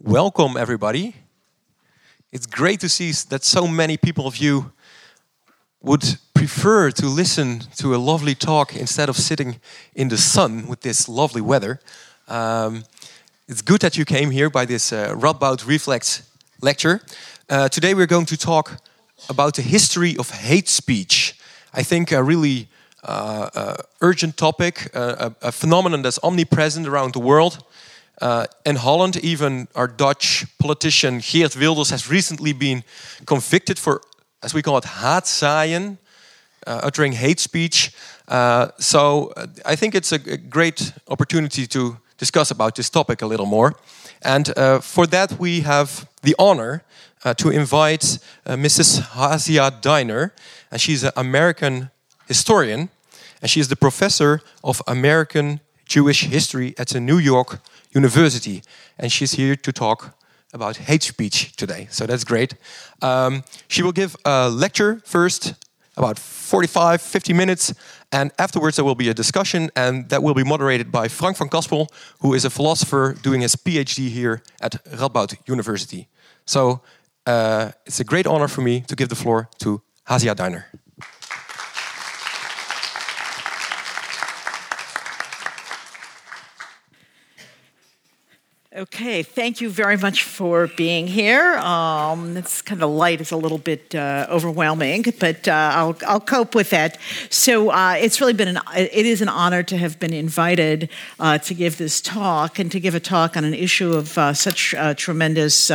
Welcome, everybody. It's great to see that so many people of you would prefer to listen to a lovely talk instead of sitting in the sun with this lovely weather. Um, it's good that you came here by this uh, Radboud Reflex lecture. Uh, today we're going to talk about the history of hate speech. I think a really uh, uh urgent topic, uh, a, a, phenomenon that's omnipresent around the world. Uh, in Holland, even our Dutch politician Geert Wilders has recently been convicted for, as we call it, haatzaaien, uh, uttering hate speech. Uh, so uh, I think it's a, a, great opportunity to discuss about this topic a little more. And uh, for that, we have the honor uh, to invite Mrs. Hasia Diner, and she's an American historian, and she is the professor of American Jewish history at the New York University, and she's here to talk about hate speech today. So that's great. Um, she will give a lecture first, about 45, 50 minutes, and afterwards there will be a discussion, and that will be moderated by Frank van Kaspel, who is a philosopher doing his PhD here at Radboud University. So uh, it's a great honor for me to give the floor to Hasia Diner. Okay, thank you very much for being here. Um, it's kind of light; it's a little bit uh, overwhelming, but uh, I'll I'll cope with that. So uh, it's really been an it is an honor to have been invited uh, to give this talk and to give a talk on an issue of uh, such uh, tremendous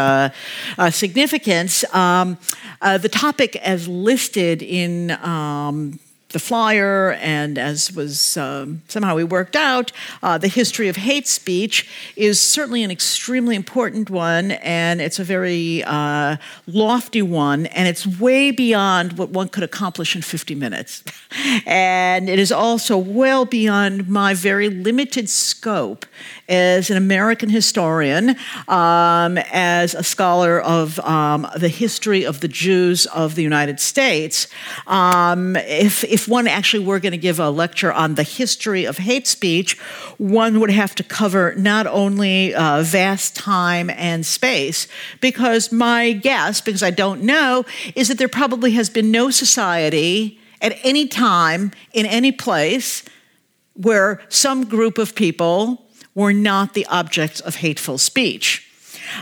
significance. Um, the topic, as listed in um, the flyer, and as was um, somehow we worked out, uh, the history of hate speech is certainly an extremely important one, and it's a very uh, lofty one, and it's way beyond what one could accomplish in 50 minutes. and it is also well beyond my very limited scope as an American historian, um, as a scholar of um, the history of the Jews of the United States. Um, if, if one actually were going to give a lecture on the history of hate speech, one would have to cover not only uh, vast time and space, because my guess, because I don't know, is that there probably has been no society at any time in any place where some group of people were not the objects of hateful speech.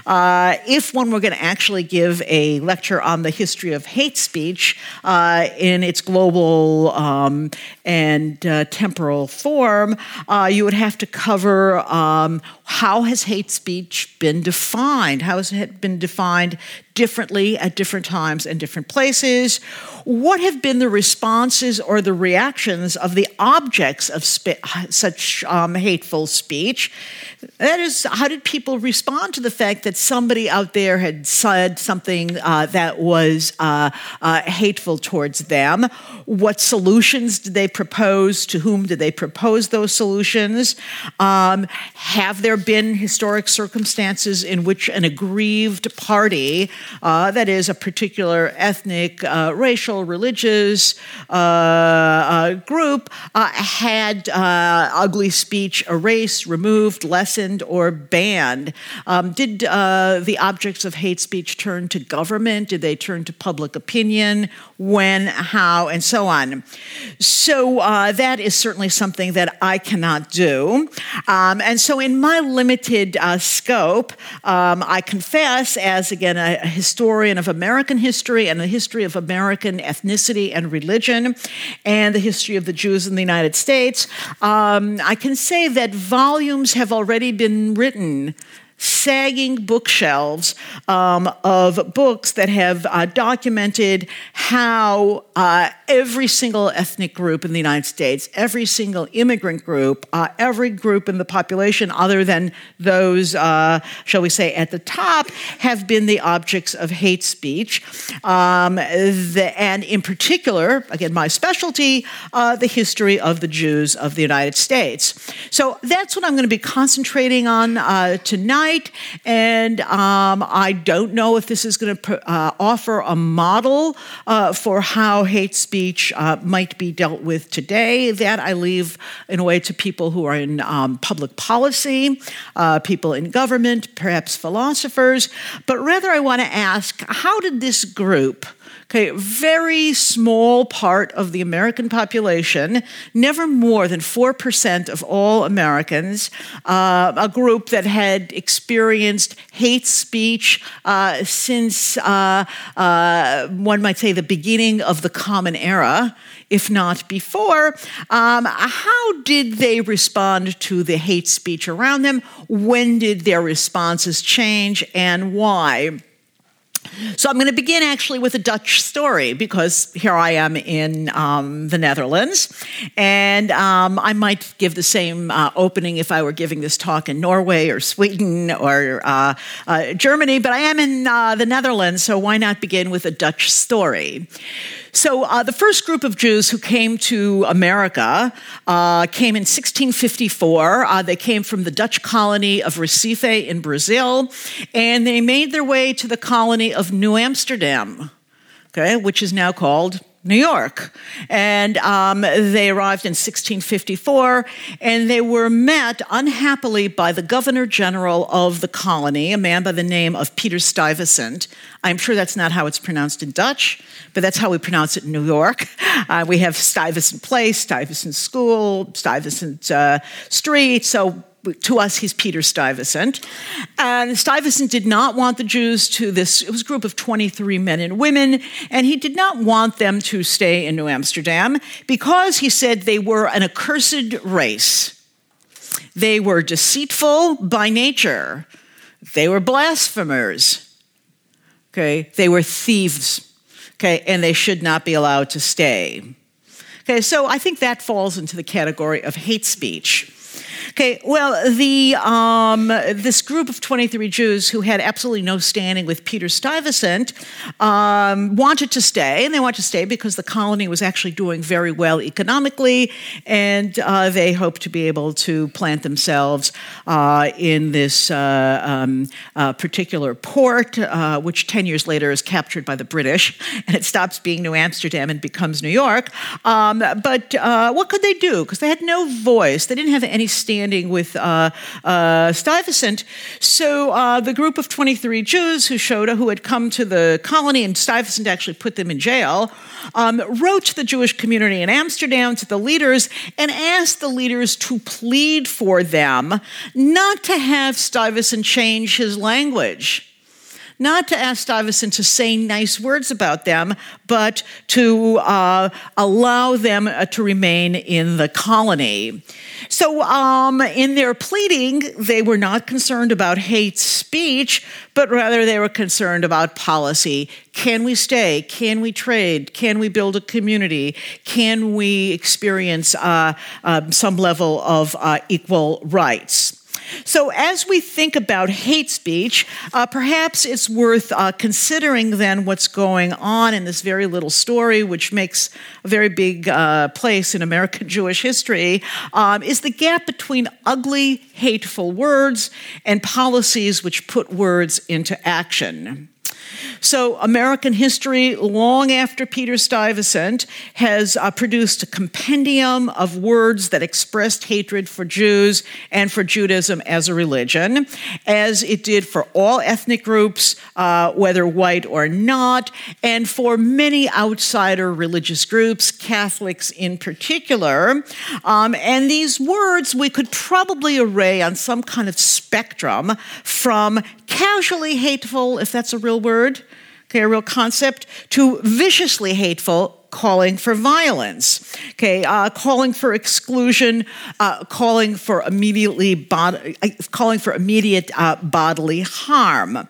Uh, if one were going to actually give a lecture on the history of hate speech uh, in its global um, and uh, temporal form, uh, you would have to cover um, how has hate speech been defined? How has it been defined differently at different times and different places? What have been the responses or the reactions of the objects of such um, hateful speech? That is, how did people respond to the fact that somebody out there had said something uh, that was uh, uh, hateful towards them? What solutions did they propose? To whom did they propose those solutions? Um, have there been historic circumstances in which an aggrieved party, uh, that is, a particular ethnic, uh, racial, religious uh, uh group, uh, had ugly speech erased, removed, lessened, or banned? Um, did the objects of hate speech turn to government? Did they turn to public opinion? When, how, and so on. So that is certainly something that I cannot do. Um, and so, in my limited uh, scope. Um, I confess, as again a historian of American history and the history of American ethnicity and religion, and the history of the Jews in the United States, um, I can say that volumes have already been written sagging bookshelves um, of books that have uh, documented how uh, every single ethnic group in the United States, every single immigrant group, uh, every group in the population other than those, uh, shall we say, at the top, have been the objects of hate speech. Um, the, and in particular, again, my specialty, uh, the history of the Jews of the United States. So that's what I'm going to be concentrating on uh, tonight And um, I don't know if this is going to uh, offer a model uh, for how hate speech uh, might be dealt with today. That I leave in a way to people who are in um, public policy, uh, people in government, perhaps philosophers. But rather, I want to ask how did this group? Okay, very small part of the American population, never more than 4% of all Americans, uh, a group that had experienced hate speech uh, since, uh, uh one might say, the beginning of the Common Era, if not before. Um, how did they respond to the hate speech around them? When did their responses change and why? So I'm going to begin actually with a Dutch story because here I am in um, the Netherlands, and um, I might give the same uh, opening if I were giving this talk in Norway or Sweden or uh, uh, Germany, but I am in uh, the Netherlands, so why not begin with a Dutch story? So, uh, the first group of Jews who came to America uh, came in 1654. Uh, they came from the Dutch colony of Recife in Brazil, and they made their way to the colony of New Amsterdam, okay, which is now called New York. And um, they arrived in 1654, and they were met unhappily by the governor general of the colony, a man by the name of Peter Stuyvesant. I'm sure that's not how it's pronounced in Dutch, but that's how we pronounce it in New York. Uh, we have Stuyvesant Place, Stuyvesant School, Stuyvesant uh, Street, so to us, he's Peter Stuyvesant. And Stuyvesant did not want the Jews to this, it was a group of 23 men and women, and he did not want them to stay in New Amsterdam because he said they were an accursed race. They were deceitful by nature, they were blasphemers, okay, they were thieves, okay, and they should not be allowed to stay. Okay, so I think that falls into the category of hate speech. Okay, well, the um, this group of 23 Jews who had absolutely no standing with Peter Stuyvesant um, wanted to stay, and they wanted to stay because the colony was actually doing very well economically, and uh, they hoped to be able to plant themselves uh, in this uh, um, uh, particular port, uh, which 10 years later is captured by the British, and it stops being New Amsterdam and becomes New York. Um, but uh, what could they do? Because they had no voice, they didn't have any standing standing with uh, uh, Stuyvesant. So uh, the group of 23 Jews who showed up who had come to the colony, and Stuyvesant actually put them in jail, um, wrote to the Jewish community in Amsterdam, to the leaders, and asked the leaders to plead for them not to have Stuyvesant change his language not to ask Stuyvesant to say nice words about them, but to uh, allow them uh, to remain in the colony. So, um, in their pleading, they were not concerned about hate speech, but rather they were concerned about policy. Can we stay? Can we trade? Can we build a community? Can we experience uh, uh, some level of uh, equal rights? So, as we think about hate speech, uh, perhaps it's worth uh, considering then what's going on in this very little story, which makes a very big uh, place in American Jewish history, um, is the gap between ugly, hateful words and policies which put words into action. So, American history, long after Peter Stuyvesant, has uh, produced a compendium of words that expressed hatred for Jews and for Judaism as a religion, as it did for all ethnic groups, uh, whether white or not, and for many outsider religious groups, Catholics in particular. Um, and these words we could probably array on some kind of spectrum from casually hateful, if that's a real word, okay, a real concept, to viciously hateful, calling for violence, okay, uh, calling for exclusion, uh, calling for immediately bod- uh, calling for immediate uh, bodily harm.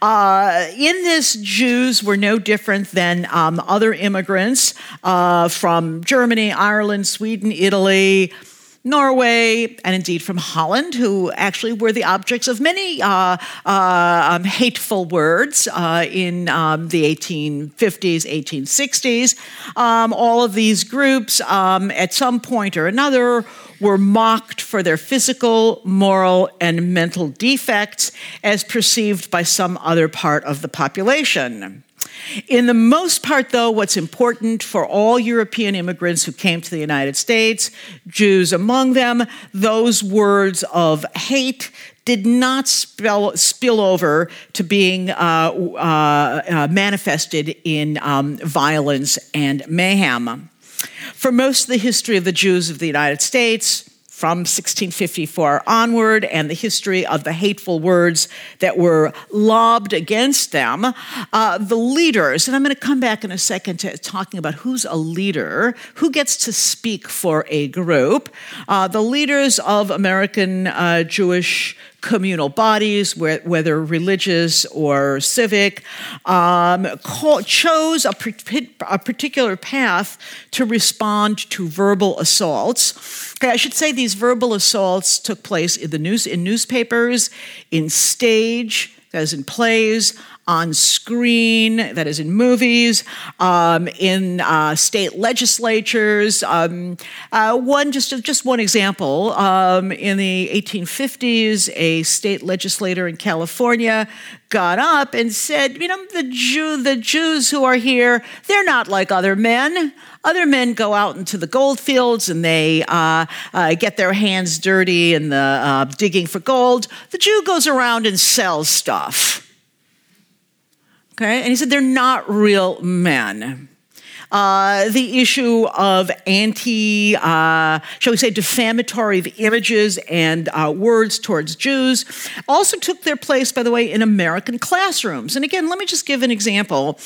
Uh, in this, Jews were no different than um, other immigrants uh, from Germany, Ireland, Sweden, Italy, Norway, and indeed from Holland, who actually were the objects of many uh, uh, um, hateful words uh, in um, the 1850s, 1860s. Um, all of these groups, um, at some point or another, were mocked for their physical, moral, and mental defects as perceived by some other part of the population. In the most part, though, what's important for all European immigrants who came to the United States, Jews among them, those words of hate did not spill, spill over to being uh, uh, uh, manifested in um, violence and mayhem. For most of the history of the Jews of the United States, from 1654 onward and the history of the hateful words that were lobbed against them. Uh, the leaders, and I'm going to come back in a second to talking about who's a leader, who gets to speak for a group. Uh, the leaders of American uh, Jewish communal bodies, whether religious or civic, um, call, chose a, a, particular path to respond to verbal assaults. Okay, I should say these verbal assaults took place in the news in newspapers, in stage, as in plays, on screen, that is in movies, um, in uh, state legislatures. Um, uh, one just just one example: um, in the 1850s, a state legislator in California got up and said, "You know, the Jew, the Jews who are here, they're not like other men." Other men go out into the gold fields and they uh, uh, get their hands dirty in the uh, digging for gold. The Jew goes around and sells stuff. Okay? And he said they're not real men. Uh, the issue of anti, uh, shall we say, defamatory images and uh, words towards Jews also took their place, by the way, in American classrooms. And again, let me just give an example.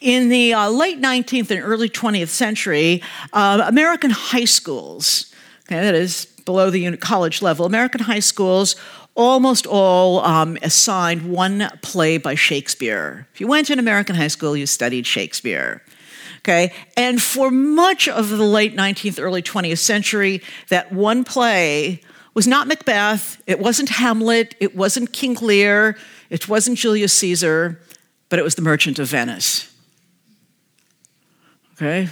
In the uh, late 19th and early 20th century, uh, American high schools, okay, that is below the college level, American high schools almost all um, assigned one play by Shakespeare. If you went to an American high school, you studied Shakespeare. Okay, and for much of the late 19th, early 20th century, that one play was not Macbeth, it wasn't Hamlet, it wasn't King Lear, it wasn't Julius Caesar, but it was The Merchant of Venice. Okay,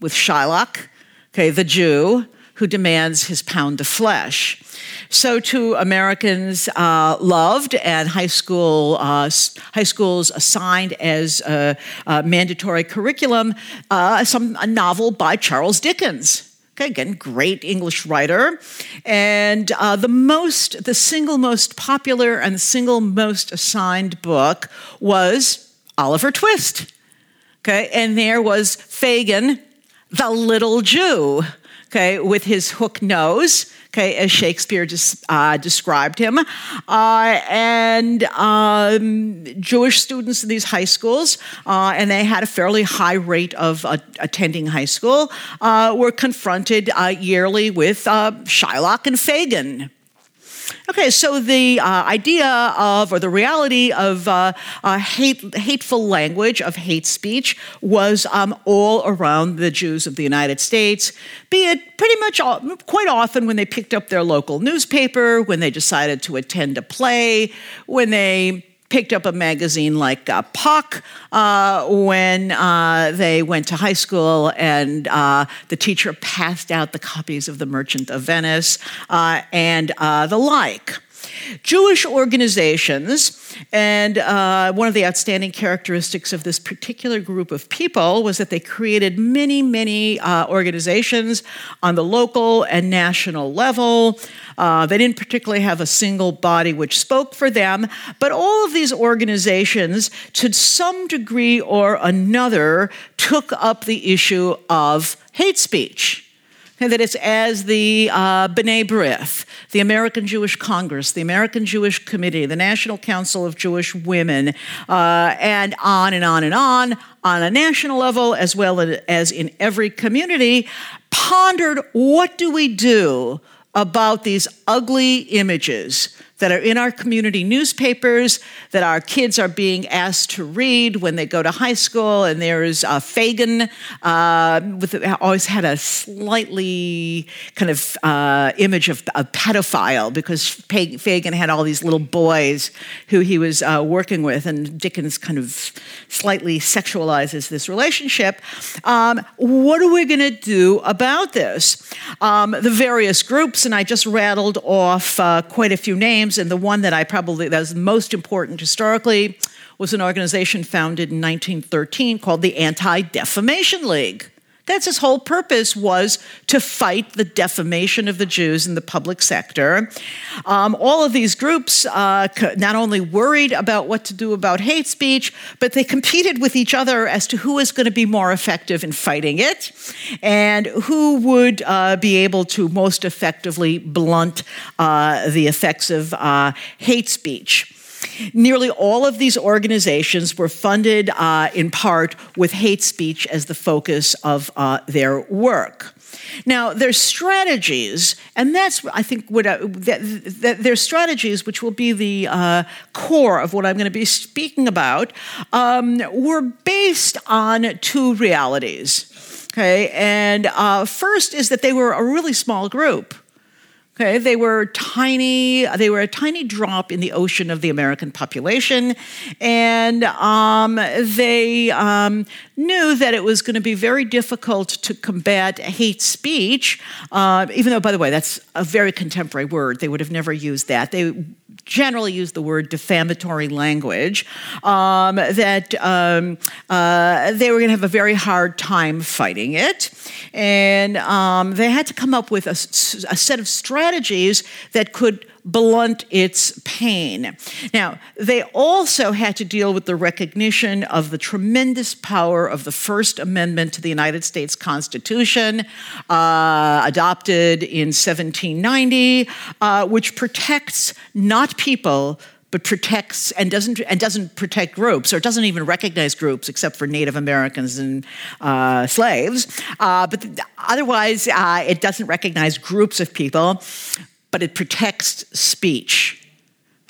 with Shylock, okay, the Jew who demands his pound of flesh. So, to Americans uh, loved and high school uh, high schools assigned as a, a mandatory curriculum, uh, some a novel by Charles Dickens. Okay, again, great English writer, and uh, the most, the single most popular and single most assigned book was Oliver Twist. Okay, and there was Fagin, the little Jew okay, with his hook nose, okay, as Shakespeare uh, described him. Uh, and um, Jewish students in these high schools, uh, and they had a fairly high rate of uh, attending high school, uh, were confronted uh, yearly with Shylock and Fagin. Okay, so the uh, idea of, or the reality of uh, uh, hate, hateful language, of hate speech, was um, all around the Jews of the United States, be it pretty much all, quite often when they picked up their local newspaper, when they decided to attend a play, when they picked up a magazine like uh, Puck uh, when uh, they went to high school, and uh, the teacher passed out the copies of The Merchant of Venice uh, and uh, the like. Jewish organizations, and uh, one of the outstanding characteristics of this particular group of people was that they created many, many uh, organizations on the local and national level. Uh, they didn't particularly have a single body which spoke for them, but all of these organizations, to some degree or another, took up the issue of hate speech and that it's as the uh, B'nai B'rith, the American Jewish Congress, the American Jewish Committee, the National Council of Jewish Women, uh, and on and on and on, on a national level as well as in every community, pondered what do we do about these ugly images that are in our community newspapers that our kids are being asked to read when they go to high school. And there's uh, Fagin, uh, with always had a slightly kind of uh, image of a pedophile because Fagin had all these little boys who he was uh, working with, and Dickens kind of slightly sexualizes this relationship. Um, what are we going to do about this? Um, the various groups, and I just rattled off uh, quite a few names names, and the one that I probably that was most important historically was an organization founded in 1913 called the Anti-Defamation League. That's his whole purpose was to fight the defamation of the Jews in the public sector. Um, all of these groups uh, not only worried about what to do about hate speech, but they competed with each other as to who is going to be more effective in fighting it and who would uh, be able to most effectively blunt uh, the effects of uh, hate speech. Nearly all of these organizations were funded uh, in part with hate speech as the focus of uh, their work. Now, their strategies, and that's, I think, what I, that, that their strategies, which will be the uh, core of what I'm going to be speaking about, um, were based on two realities. Okay, and uh, first is that they were a really small group. Okay, they were tiny. They were a tiny drop in the ocean of the American population, and um, they um, knew that it was going to be very difficult to combat hate speech. Uh, even though, by the way, that's a very contemporary word. They would have never used that. They generally use the word defamatory language, um, that um, uh, they were going to have a very hard time fighting it. And um, they had to come up with a, a set of strategies that could blunt its pain. Now, they also had to deal with the recognition of the tremendous power of the First Amendment to the United States Constitution, uh, adopted in 1790, uh, which protects not people but protects and doesn't and doesn't protect groups or doesn't even recognize groups except for Native Americans and uh, slaves. Uh, but otherwise, uh, it doesn't recognize groups of people but it protects speech.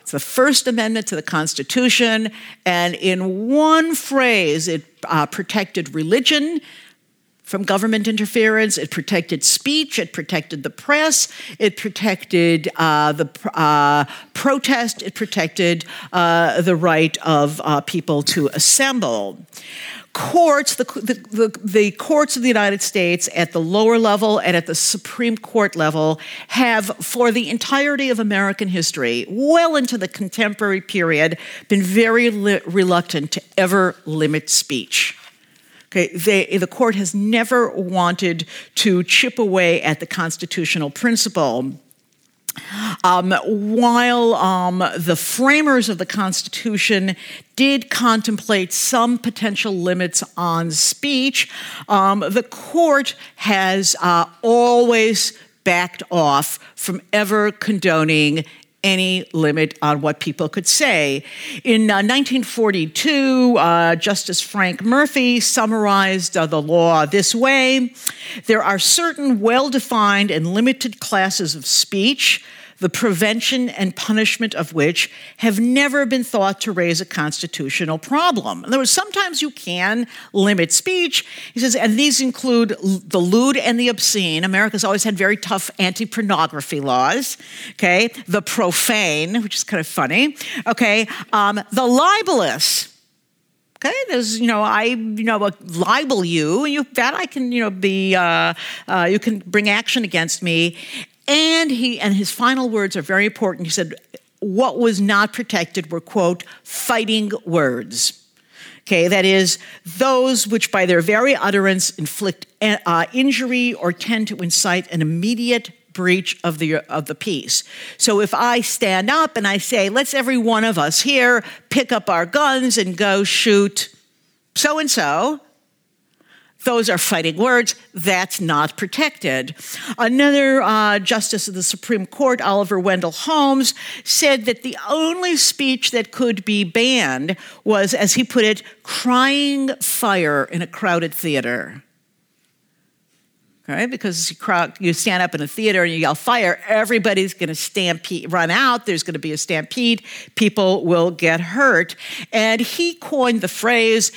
It's the First Amendment to the Constitution, and in one phrase, it uh, protected religion from government interference, it protected speech, it protected the press, it protected uh, the uh, protest, it protected uh, the right of uh, people to assemble. Courts, the, the, the, the, courts of the United States at the lower level and at the Supreme Court level have, for the entirety of American history, well into the contemporary period, been very li- reluctant to ever limit speech. Okay, they, the court has never wanted to chip away at the constitutional principle. Um, while um, the framers of the Constitution did contemplate some potential limits on speech, um, the court has uh, always backed off from ever condoning any limit on what people could say. In uh, 1942, uh, Justice Frank Murphy summarized uh, the law this way There are certain well defined and limited classes of speech the prevention and punishment of which have never been thought to raise a constitutional problem. In other words, sometimes you can limit speech. He says, and these include the lewd and the obscene. America's always had very tough anti pornography laws, okay? The profane, which is kind of funny, okay? Um, the libelous. Okay, there's you know I you know libel you, you that I can you know be uh, uh, you can bring action against me, and he and his final words are very important. He said, "What was not protected were quote fighting words." Okay, that is those which by their very utterance inflict uh, injury or tend to incite an immediate breach of the of the peace. So if I stand up and I say, "Let's every one of us here pick up our guns and go shoot so and so," Those are fighting words. That's not protected. Another uh, justice of the Supreme Court, Oliver Wendell Holmes, said that the only speech that could be banned was, as he put it, crying fire in a crowded theater. right? Because you, crowd, you stand up in a theater and you yell fire, everybody's going to stampede, run out. There's going to be a stampede. People will get hurt. And he coined the phrase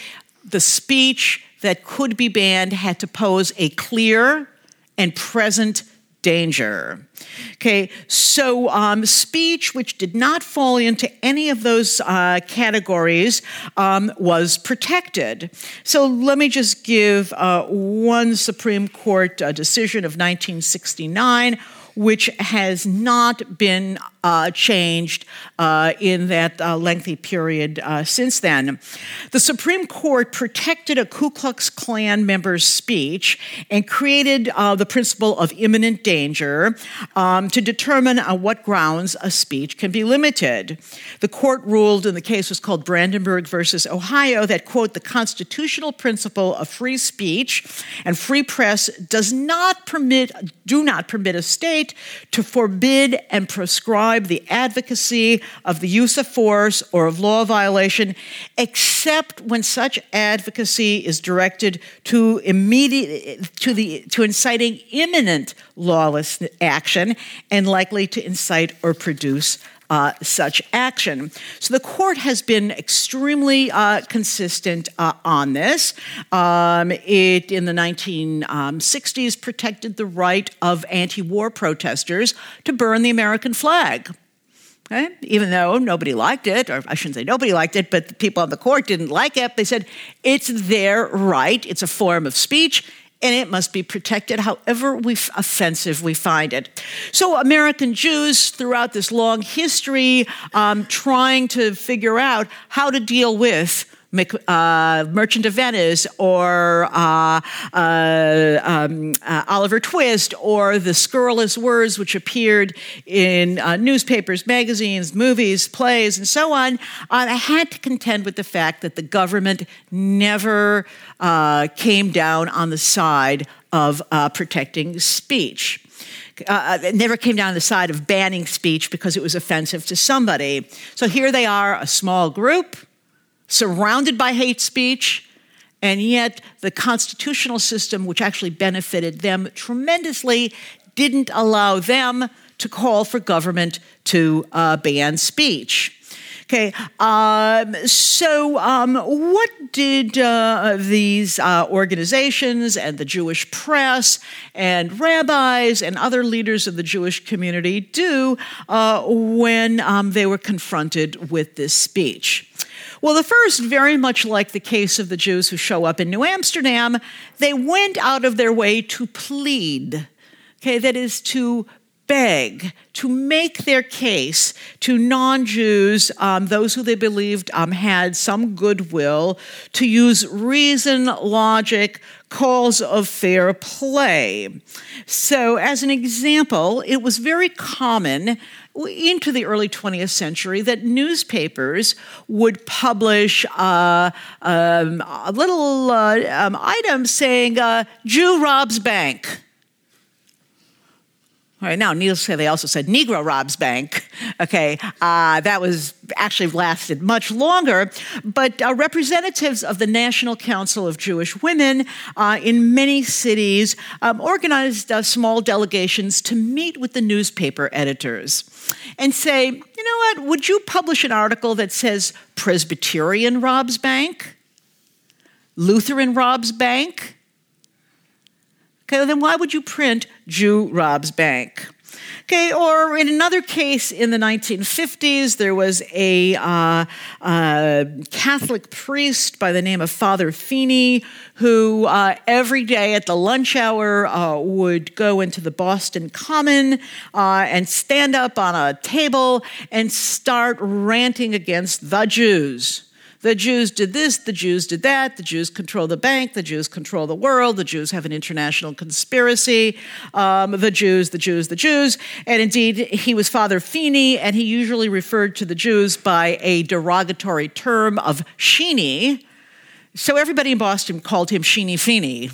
the speech that could be banned had to pose a clear and present danger. Okay, so um, speech which did not fall into any of those uh, categories um, was protected. So let me just give uh, one Supreme Court uh, decision of 1969 which has not been uh, changed uh, in that uh, lengthy period uh, since then. The Supreme Court protected a Ku Klux Klan member's speech and created uh, the principle of imminent danger um, to determine on what grounds a speech can be limited. The court ruled, in the case was called Brandenburg versus Ohio, that, quote, the constitutional principle of free speech and free press does not permit, do not permit a state to forbid and prescribe the advocacy of the use of force or of law violation, except when such advocacy is directed to immediate to the to inciting imminent lawless action and likely to incite or produce uh, such action. So the court has been extremely uh, consistent uh, on this. Um, it, in the 1960s, um, protected the right of anti war protesters to burn the American flag. Okay? Even though nobody liked it, or I shouldn't say nobody liked it, but the people on the court didn't like it, they said it's their right, it's a form of speech, and it must be protected however we offensive we find it. So, American Jews throughout this long history um, trying to figure out how to deal with uh, Merchant of Venice or uh, uh, um, uh, Oliver Twist or the scurrilous words which appeared in uh, newspapers, magazines, movies, plays, and so on, uh, I had to contend with the fact that the government never came down on the side of protecting speech. Uh, it never came down the side of banning speech because it was offensive to somebody. So here they are, a small group surrounded by hate speech, and yet the constitutional system, which actually benefited them tremendously, didn't allow them to call for government to uh, ban speech. Okay, um, so um, what did uh, these uh, organizations and the Jewish press and rabbis and other leaders of the Jewish community do uh, when um, they were confronted with this speech? Well, the first, very much like the case of the Jews who show up in New Amsterdam, they went out of their way to plead. Okay, that is to beg, to make their case to non Jews, um, those who they believed um, had some goodwill, to use reason, logic, calls of fair play. So, as an example, it was very common into the early 20th century that newspapers would publish uh, um, a little uh, um, item saying, uh, Jew robs bank. All right, now, needless to say, they also said Negro robs bank. Okay, uh, that was actually lasted much longer. But uh, representatives of the National Council of Jewish Women uh, in many cities um, organized uh, small delegations to meet with the newspaper editors and say, you know what, would you publish an article that says Presbyterian robs bank? Lutheran robs bank? Okay, then why would you print Jew robs bank? Okay, or in another case in the 1950s, there was a uh, uh, Catholic priest by the name of Father Feeney who uh, every day at the lunch hour uh, would go into the Boston Common uh, and stand up on a table and start ranting against the Jews. The Jews did this, the Jews did that, the Jews control the bank, the Jews control the world, the Jews have an international conspiracy, um, the Jews, the Jews, the Jews. And indeed, he was Father Feeney, and he usually referred to the Jews by a derogatory term of Sheeny. So everybody in Boston called him Sheeny Feeney.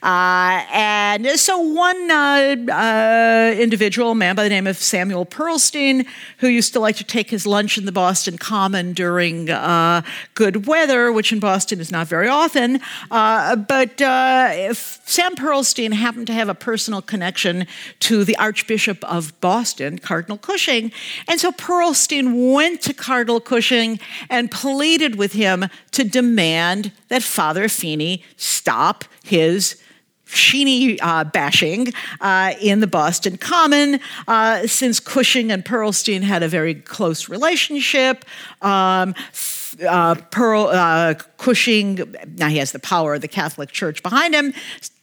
Uh, and so one uh, uh, individual, a man by the name of Samuel Pearlstein, who used to like to take his lunch in the Boston Common during uh, good weather, which in Boston is not very often, uh, but uh, Sam Pearlstein happened to have a personal connection to the Archbishop of Boston, Cardinal Cushing. And so Pearlstein went to Cardinal Cushing and pleaded with him to demand that Father Feeney stop his Sheeny uh, bashing uh, in the Boston Common. Uh, since Cushing and Pearlstein had a very close relationship, um, uh, Pearl uh, Cushing, now he has the power of the Catholic Church behind him,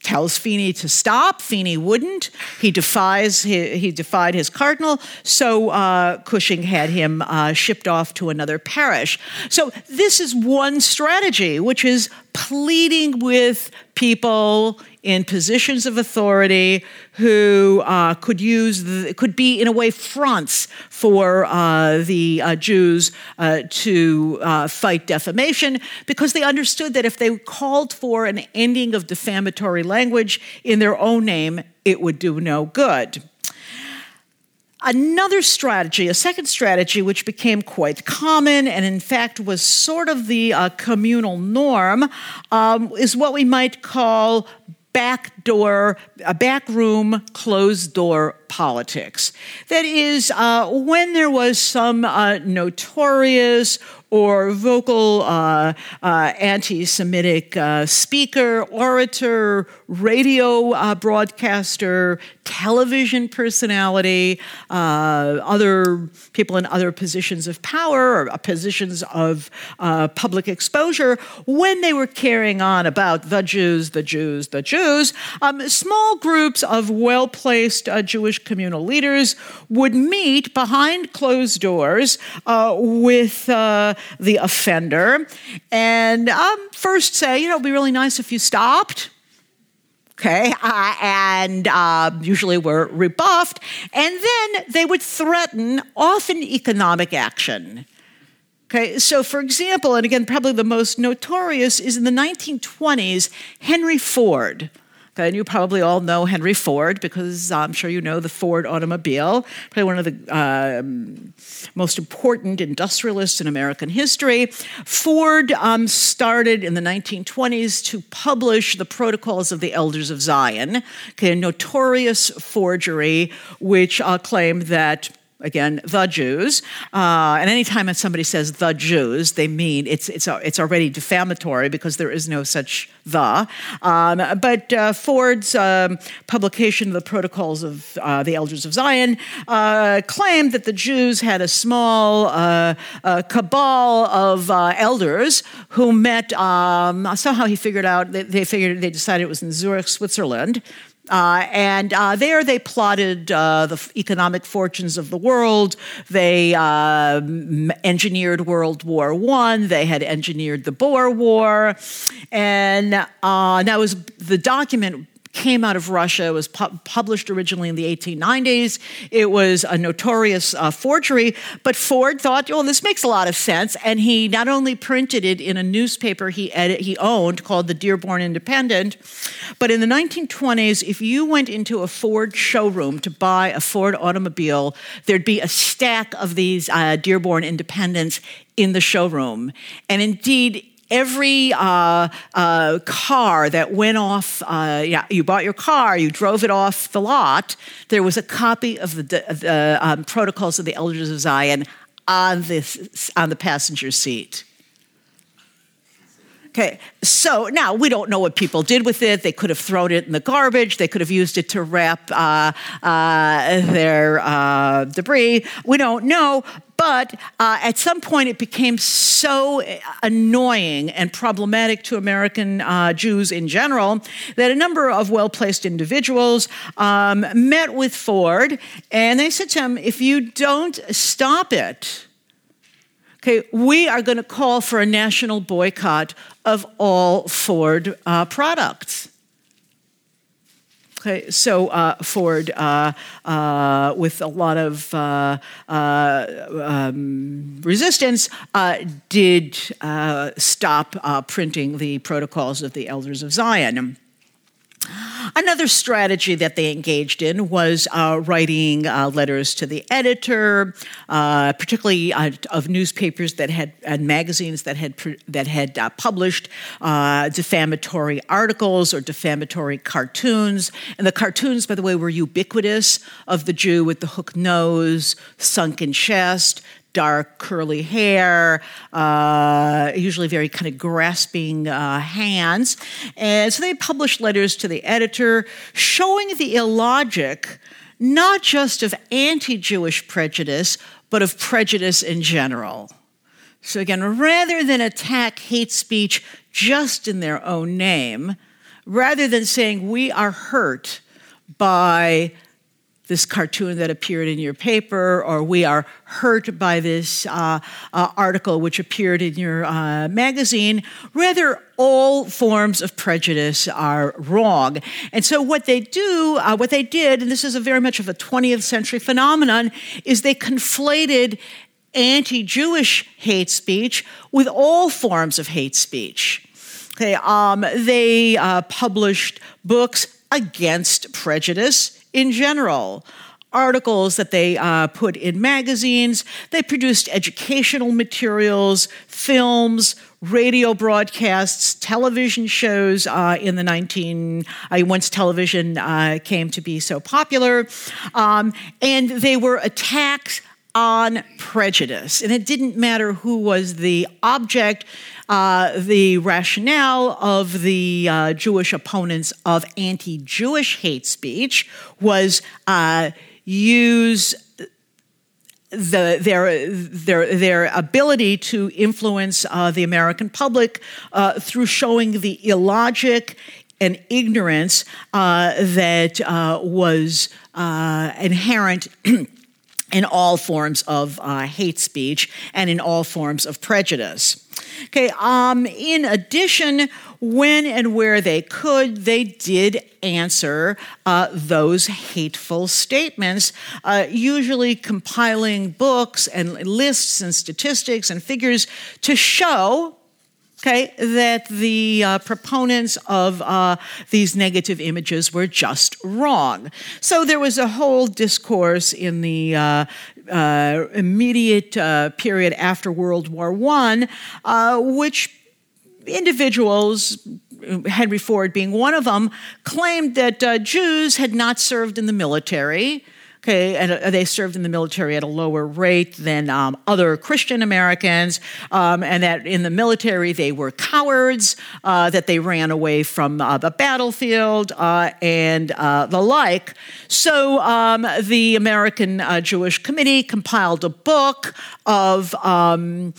tells Feeney to stop. Feeney wouldn't. He defies. He, he defied his cardinal. So uh, Cushing had him uh, shipped off to another parish. So this is one strategy, which is pleading with people in positions of authority who uh, could use the, could be in a way fronts for uh, the uh, Jews uh, to uh, fight defamation because they understood that if they called for an ending of defamatory language in their own name, it would do no good. Another strategy, a second strategy, which became quite common and in fact was sort of the uh, communal norm, um, is what we might call backdoor, a backroom, closed door politics. That is, uh, when there was some uh, notorious or vocal uh, uh, anti Semitic uh, speaker, orator, radio uh, broadcaster, television personality, other people in other positions of power or positions of public exposure, when they were carrying on about the Jews, the Jews, the Jews, um, small groups of well placed Jewish communal leaders would meet behind closed doors with the offender and um, first say, you know, it'd be really nice if you stopped. Okay, uh, and uh, usually were rebuffed. And then they would threaten, often economic action. Okay, so for example, and again, probably the most notorious is in the 1920s, Henry Ford and you probably all know Henry Ford because I'm sure you know the Ford automobile, probably one of the um, most important industrialists in American history. Ford um, started in the 1920s to publish the Protocols of the Elders of Zion, okay, a notorious forgery which uh, claimed that again, the Jews. Uh, and anytime somebody says the Jews, they mean it's, it's, it's already defamatory because there is no such the. Um, but uh, Ford's um, publication of the Protocols of uh, the Elders of Zion uh, claimed that the Jews had a small uh, uh, cabal of elders who met. Um, somehow he figured out, they, they figured, they decided it was in Zurich, Switzerland. Uh, and uh, there they plotted uh, the economic fortunes of the world. They uh, engineered World War One. They had engineered the Boer War, and uh, that was the document came out of Russia. It was pu- published originally in the 1890s. It was a notorious uh, forgery, but Ford thought, "Oh, this makes a lot of sense," and he not only printed it in a newspaper he edit, he owned called the Dearborn Independent, but in the 1920s, if you went into a Ford showroom to buy a Ford automobile, there'd be a stack of these uh, Dearborn Independents in the showroom, and indeed every uh, uh, car that went off, uh, yeah, you bought your car, you drove it off the lot, there was a copy of the, the um, Protocols of the Elders of Zion on, this, on the passenger seat. Okay, so now we don't know what people did with it. They could have thrown it in the garbage. They could have used it to wrap uh, uh, their uh, debris. We don't know. But uh, at some point, it became so annoying and problematic to American uh, Jews in general that a number of well placed individuals um, met with Ford and they said to him, if you don't stop it, Okay, we are going to call for a national boycott of all Ford uh, products. Okay, so uh, Ford, uh, uh, with a lot of uh, uh, um, resistance, uh, did stop printing the protocols of the Elders of Zion. Another strategy that they engaged in was uh, writing uh, letters to the editor, uh, particularly uh, of newspapers that had and magazines that had that had uh, published uh, defamatory articles or defamatory cartoons. And the cartoons, by the way, were ubiquitous of the Jew with the hook nose, sunken chest, dark curly hair, uh, usually very kind of grasping uh, hands. And so they published letters to the editor showing the illogic not just of anti Jewish prejudice, but of prejudice in general. So, again, rather than attack hate speech just in their own name, rather than saying we are hurt by this cartoon that appeared in your paper, or we are hurt by this uh, uh, article which appeared in your uh, magazine. Rather, all forms of prejudice are wrong. And so, what they do, uh, what they did, and this is a very much of a 20th century phenomenon, is they conflated anti Jewish hate speech with all forms of hate speech. Okay, um, they uh, published books against prejudice in general articles that they uh, put in magazines. They produced educational materials, films, radio broadcasts, television shows uh, in the 19 uh, once television uh, came to be so popular, um, and they were attacks on prejudice, and it didn't matter who was the object. Uh, the rationale of the uh, Jewish opponents of anti Jewish hate speech was uh, use the, their, their, their ability to influence uh, the American public uh, through showing the illogic and ignorance that was inherent. in all forms of uh, hate speech and in all forms of prejudice. Okay, um, in addition, when and where they could, they did answer uh, those hateful statements, uh, usually compiling books and lists and statistics and figures to show okay, that the uh, proponents of uh, these negative images were just wrong. So there was a whole discourse in the uh, uh immediate uh, period after World War I, uh, which individuals Henry Ford being one of them, claimed that Jews had not served in the military, Okay, and uh, they served in the military at a lower rate than um, other Christian Americans, um, and that in the military they were cowards, uh, that they ran away from uh, the battlefield, uh, and uh, the like. So um, the American uh, Jewish Committee compiled a book of um,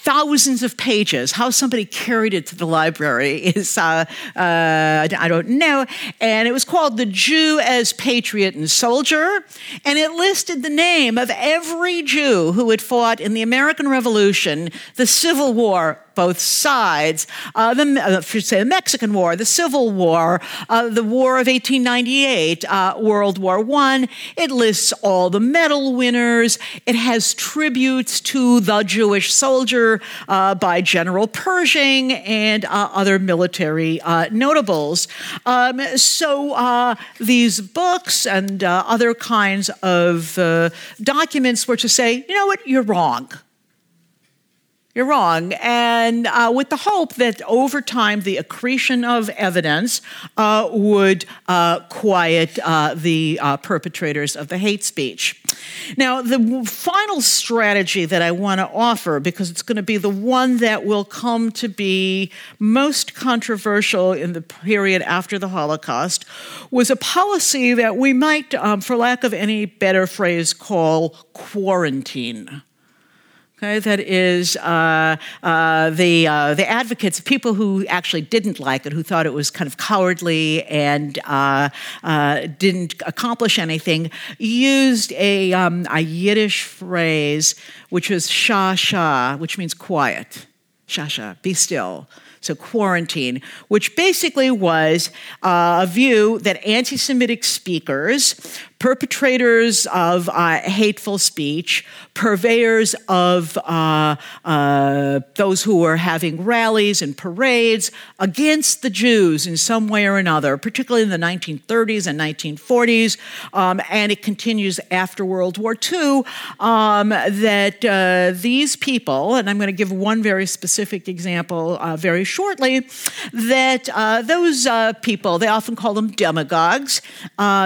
thousands of pages. How somebody carried it to the library is, uh, uh, I don't know. And it was called The Jew as Patriot and Soldier. And it listed the name of every Jew who had fought in the American Revolution, the Civil War, both sides. Uh, the, uh, say the Mexican War, the Civil War, uh, the War of 1898, uh, World War I. It lists all the medal winners. It has tributes to the Jewish soldier uh, by General Pershing and other military notables. Um, so these books and other kinds of documents were to say, you know what, you're wrong. You're wrong. And uh, with the hope that over time the accretion of evidence uh, would uh, quiet uh, the uh, perpetrators of the hate speech. Now, the final strategy that I want to offer, because it's going to be the one that will come to be most controversial in the period after the Holocaust, was a policy that we might, um, for lack of any better phrase, call quarantine. Okay, that is uh, uh, the uh, the advocates, people who actually didn't like it, who thought it was kind of cowardly and uh, uh, didn't accomplish anything, used a, um, a Yiddish phrase which was "sha sha," which means quiet. Shasha, be still. So, quarantine, which basically was uh, a view that anti Semitic speakers, perpetrators of uh, hateful speech, purveyors of uh, uh, those who were having rallies and parades against the Jews in some way or another, particularly in the 1930s and 1940s, um, and it continues after World War II, um, that uh, these people, and I'm going to give one very specific example uh, very shortly, that uh, those people, they often call them demagogues,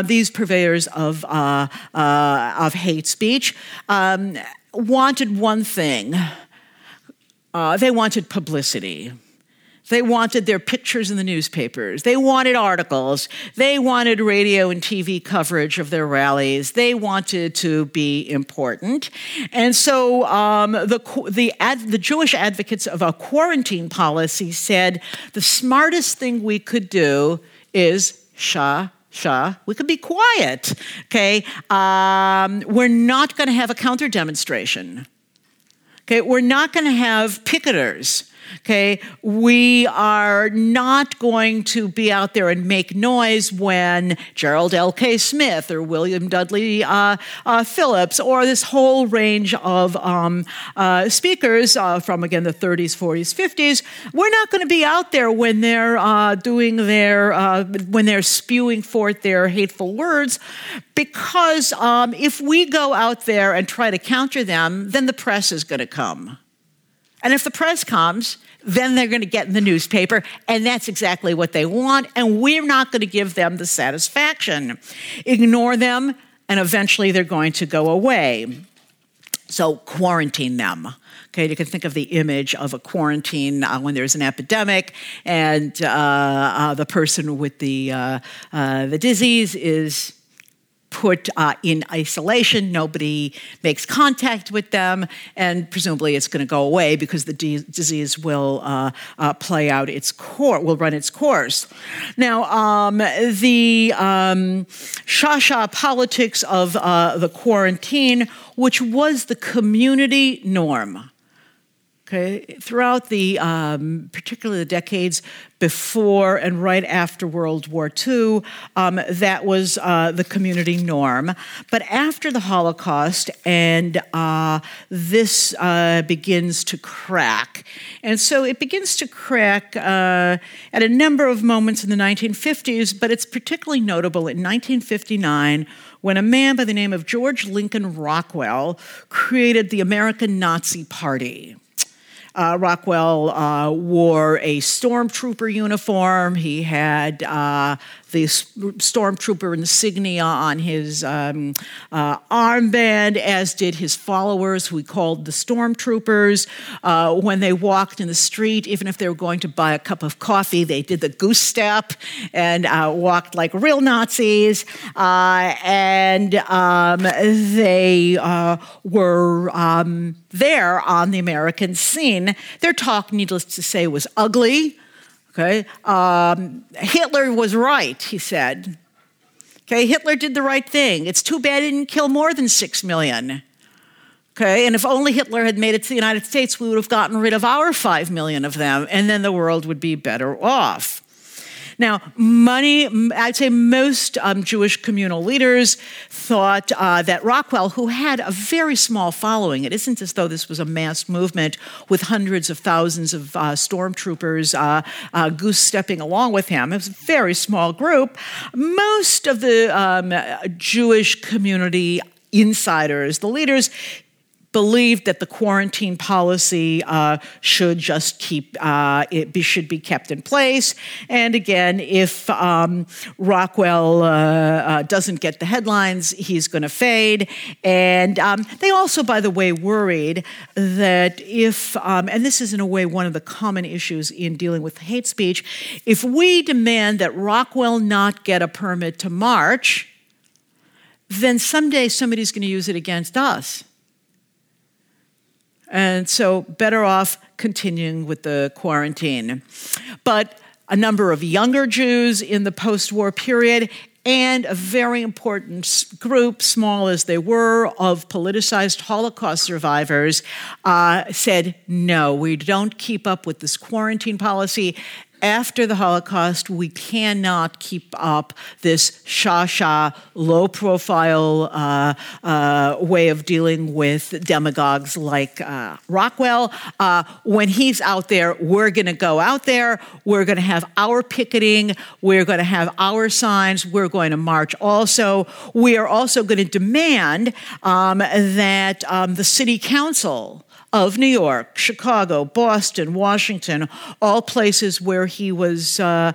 these purveyors of of, uh, uh, of hate speech um, wanted one thing uh, they wanted publicity. They wanted their pictures in the newspapers. They wanted articles. They wanted radio and TV coverage of their rallies. They wanted to be important. And so um, the, the, ad, the Jewish advocates of a quarantine policy said the smartest thing we could do is Shah Shah, we could be quiet, okay? Um, we're not going to have a counter demonstration. Okay, we're not going to have picketers. Okay, we are not going to be out there and make noise when Gerald L.K. Smith or William Dudley uh, uh, Phillips or this whole range of um, uh, speakers uh, from again the 30s, 40s, 50s. We're not going to be out there when they're uh, doing their uh, when they're spewing forth their hateful words, because um, if we go out there and try to counter them, then the press is going to come. And if the press comes, then they're going to get in the newspaper, and that's exactly what they want, and we're not going to give them the satisfaction. Ignore them, and eventually they're going to go away. So, quarantine them. Okay, you can think of the image of a quarantine uh, when there's an epidemic, and uh, uh, the person with the uh, uh, the disease is put uh, in isolation. Nobody makes contact with them, and presumably it's going to go away because the de- disease will uh, uh, play out its course, will run its course. Now, um, the um, Shasha politics of uh, the quarantine, which was the community norm. Okay, throughout the um, particularly the decades before and right after World War II, um, that was uh, the community norm. But after the Holocaust, and uh, this uh, begins to crack, and so it begins to crack uh, at a number of moments in the 1950s. But it's particularly notable in 1959 when a man by the name of George Lincoln Rockwell created the American Nazi Party. Uh, Rockwell uh, wore a stormtrooper uniform. He had uh, the stormtrooper insignia on his um, uh, armband, as did his followers, who he called the stormtroopers. Uh, when they walked in the street, even if they were going to buy a cup of coffee, they did the goose step and uh, walked like real Nazis. Uh, and um, they uh, were um, there on the American scene. Their talk, needless to say, was ugly. Okay, um, Hitler was right, he said. Okay, Hitler did the right thing. It's too bad he didn't kill more than six million. Okay, and if only Hitler had made it to the United States, we would have gotten rid of our five million of them, and then the world would be better off. Now, money, I'd say most um, Jewish communal leaders thought uh, that Rockwell, who had a very small following, it isn't as though this was a mass movement with hundreds of thousands of uh, stormtroopers uh, uh goose stepping along with him. It was a very small group. Most of the um, Jewish community insiders, the leaders, believed that the quarantine policy uh, should just keep uh, it be, should be kept in place. And again, if um, Rockwell uh, uh doesn't get the headlines, he's going to fade. And um, they also, by the way, worried that if um, and this is in a way one of the common issues in dealing with hate speech, if we demand that Rockwell not get a permit to march, then someday somebody's going to use it against us. And so, better off continuing with the quarantine. But a number of younger Jews in the post war period and a very important group, small as they were, of politicized Holocaust survivors uh, said, no, we don't keep up with this quarantine policy after the Holocaust, we cannot keep up this sha sha, low profile uh, uh, way of dealing with demagogues like uh, Rockwell. Uh, when he's out there, we're going to go out there, we're going to have our picketing, we're going to have our signs, we're going to march also. We are also going to demand um, that um, the city council of New York, Chicago, Boston, Washington, all places where he was uh,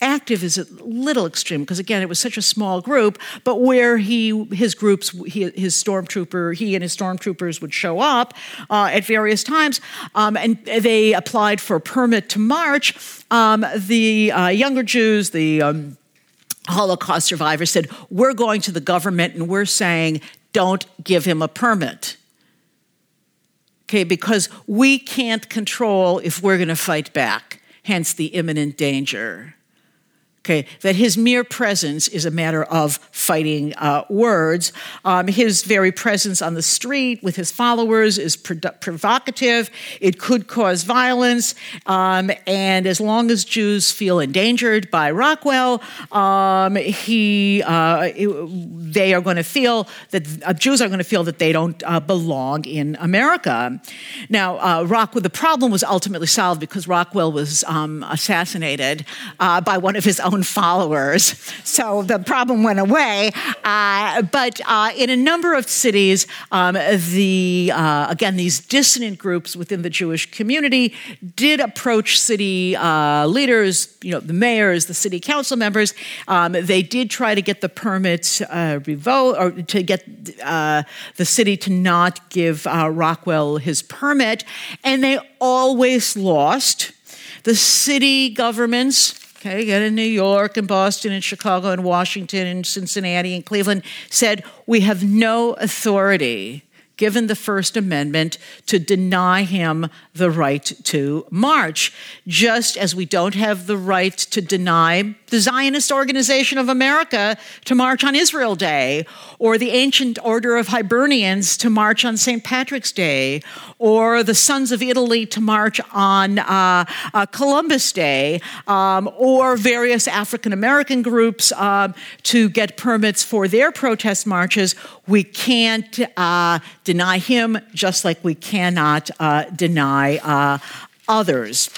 active is a little extreme because again it was such a small group, but where he his groups he, his stormtrooper he and his stormtroopers would show up uh, at various times, um, and they applied for a permit to march. Um, the uh, younger Jews, the um, Holocaust survivors said, We're going to the government and we're saying, don't give him a permit okay, because we can't control if we're going to fight back, hence the imminent danger okay, that his mere presence is a matter of fighting uh, words. Um, his very presence on the street with his followers is provocative. It could cause violence. Um, and as long as Jews feel endangered by Rockwell, um, he, uh, they are going to feel that uh, Jews are going to feel that they don't uh, belong in America. Now, uh, Rockwell, the problem was ultimately solved because Rockwell was um, assassinated uh, by one of his own followers. So the problem went away. Uh, but uh, in a number of cities, um, the uh, again these dissident groups within the Jewish community did approach city uh, leaders, you know, the mayors, the city council members. Um, they did try to get the permits uh, revoked or to get uh, the city to not give Rockwell his permit, and they always lost. The city governments okay, again in New York and Boston and Chicago and Washington and Cincinnati and Cleveland, said we have no authority given the First Amendment to deny him the right to march, just as we don't have the right to deny the Zionist Organization of America to march on Israel Day, or the Ancient Order of Hibernians to march on St. Patrick's Day, or the Sons of Italy to march on uh, uh, Columbus Day, um, or various African American groups uh, to get permits for their protest marches. We can't uh, deny him, just like we cannot uh, deny uh, others.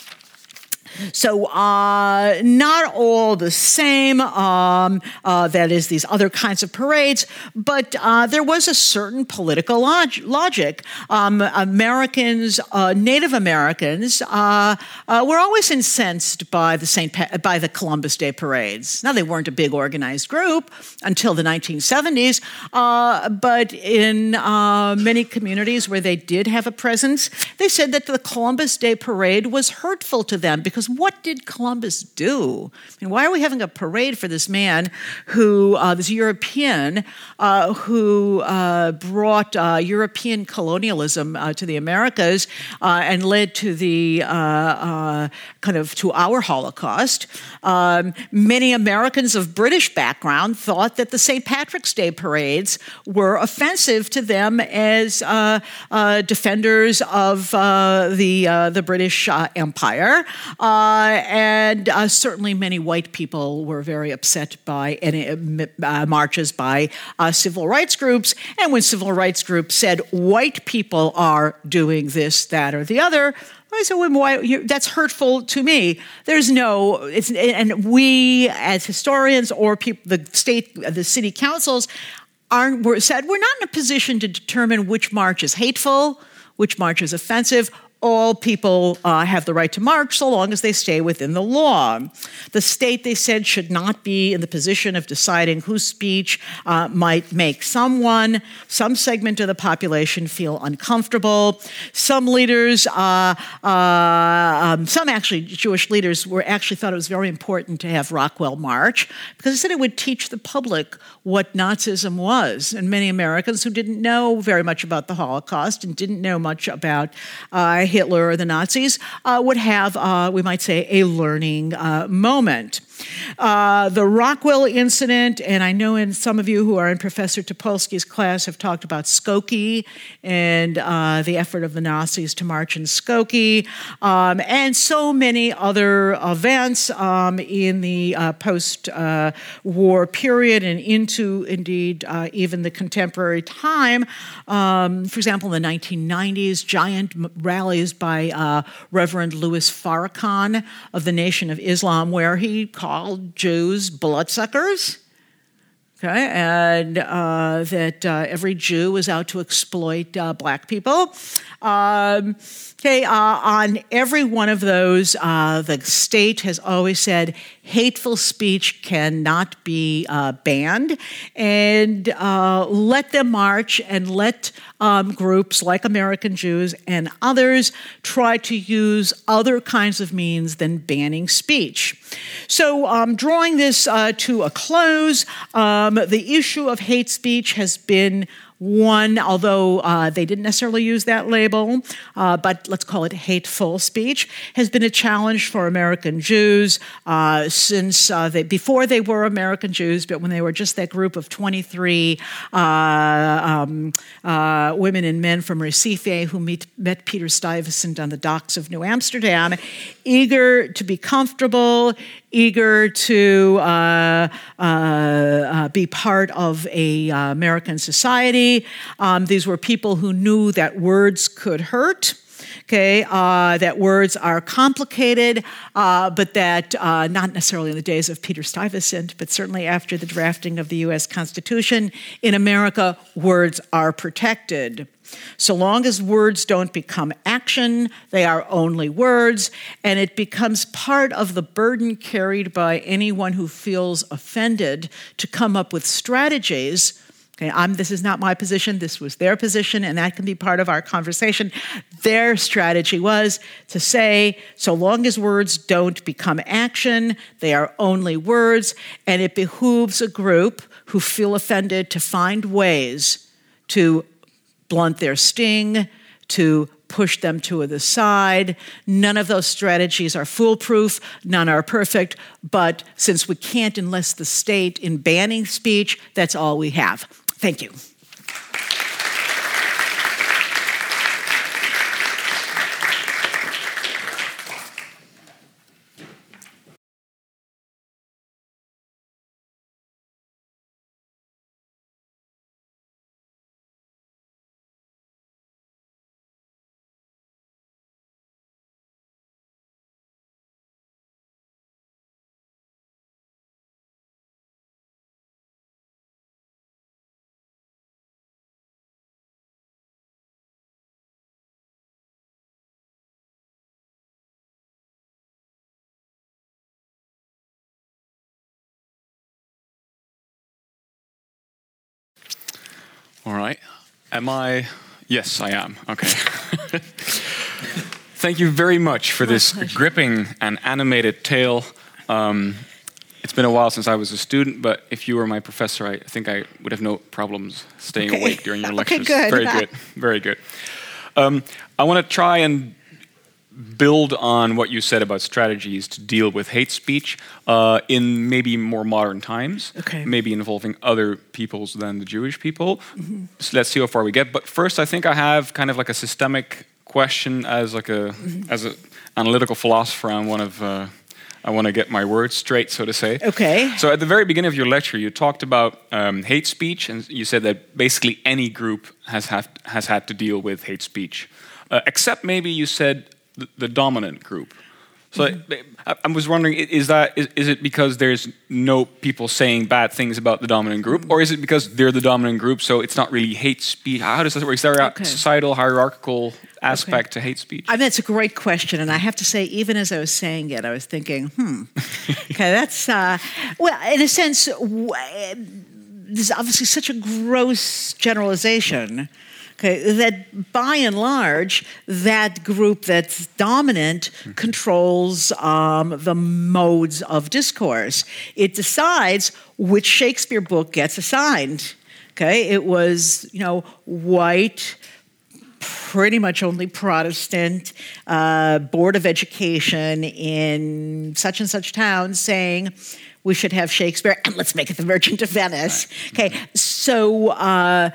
So, uh, not all the same, um, uh, that is, these other kinds of parades, but uh, there was a certain political log- logic. Um, Americans, uh, Native Americans, uh, uh, were always incensed by the, Saint pa- by the Columbus Day parades. Now, they weren't a big organized group until the 1970s, but in many communities where they did have a presence, they said that the Columbus Day parade was hurtful to them because what did Columbus do? And why are we having a parade for this man who, uh, this European, uh, who uh, brought uh, European colonialism uh, to the Americas uh, and led to the kind of to our Holocaust? Um, many Americans of British background thought that the St. Patrick's Day parades were offensive to them as defenders of the the British Empire. Uh, and uh, certainly many white people were very upset by any uh, marches by uh, civil rights groups. And when civil rights groups said white people are doing this, that, or the other, I said, well, why, that's hurtful to me. There's no, it's, and we as historians or people, the state, the city councils, aren't, said we're not in a position to determine which march is hateful, which march is offensive all people uh, have the right to march so long as they stay within the law. The state, they said, should not be in the position of deciding whose speech uh, might make someone, some segment of the population feel uncomfortable. Some leaders, uh, uh um, some actually Jewish leaders, were actually thought it was very important to have Rockwell march because they said it would teach the public what Nazism was. And many Americans who didn't know very much about the Holocaust and didn't know much about uh, Hitler or the Nazis uh, would have, uh, we might say, a learning uh, moment. Uh, the Rockwell incident, and I know in some of you who are in Professor Topolsky's class have talked about Skokie and uh, the effort of the Nazis to march in Skokie, um, and so many other events um, in the uh, post uh, war period and into indeed uh, even the contemporary time. Um, for example, in the 1990s, giant rallies by uh, Reverend Louis Farrakhan of the Nation of Islam, where he called Jews bloodsuckers. Okay, and uh, that uh, every Jew was out to exploit uh, black people. Um, okay, uh, on every one of those, uh, the state has always said hateful speech cannot be uh, banned, and let them march and let um, groups like American Jews and others try to use other kinds of means than banning speech. So, um, drawing this to a close, um, the issue of hate speech has been one, although uh, they didn't necessarily use that label, uh, but let's call it hateful speech, has been a challenge for American Jews uh, since uh, they, before they were American Jews, but when they were just that group of 23 uh, um, uh, women and men from Recife who meet, met Peter Stuyvesant on the docks of New Amsterdam, eager to be comfortable, eager to uh, uh, uh, be part of a uh, American society. Um, these were people who knew that words could hurt. Okay, uh, that words are complicated, uh, but that not necessarily in the days of Peter Stuyvesant, but certainly after the drafting of the U.S. Constitution, in America, words are protected. So long as words don't become action, they are only words, and it becomes part of the burden carried by anyone who feels offended to come up with strategies. Okay, I'm, this is not my position, this was their position, and that can be part of our conversation. Their strategy was to say, so long as words don't become action, they are only words, and it behooves a group who feel offended to find ways to blunt their sting, to push them to the side. None of those strategies are foolproof, none are perfect, but since we can't enlist the state in banning speech, that's all we have. Thank you. All right. Am I? Yes, I am. Okay. Thank you very much for this gripping and animated tale. Um, it's been a while since I was a student, but if you were my professor, I think I would have no problems staying okay. awake during your lectures. Okay, good. Very good. Very good. Um, I want to try and build on what you said about strategies to deal with hate speech uh, in maybe more modern times, okay. maybe involving other peoples than the Jewish people. Mm-hmm. So let's see how far we get. But first, I think I have kind of like a systemic question as like a mm-hmm. as an analytical philosopher. I'm one of uh, I want to get my words straight, so to say. Okay. So at the very beginning of your lecture, you talked about um, hate speech, and you said that basically any group has have, has had to deal with hate speech, uh, except maybe you said the, the dominant group. So mm-hmm. I, I, was wondering, is that is, is, it because there's no people saying bad things about the dominant group, or is it because they're the dominant group, so it's not really hate speech? How does that work? Is there okay. a societal hierarchical aspect okay. to hate speech? I mean, it's a great question, and I have to say, even as I was saying it, I was thinking, hmm, okay, that's uh, well, in a sense, this is obviously such a gross generalization okay, that by and large, that group that's dominant mm-hmm. controls um, the modes of discourse. It decides which Shakespeare book gets assigned. Okay, it was, you know, white, pretty much only Protestant uh, board of education in such and such town saying we should have Shakespeare and let's make it the Merchant of Venice. Okay, so uh,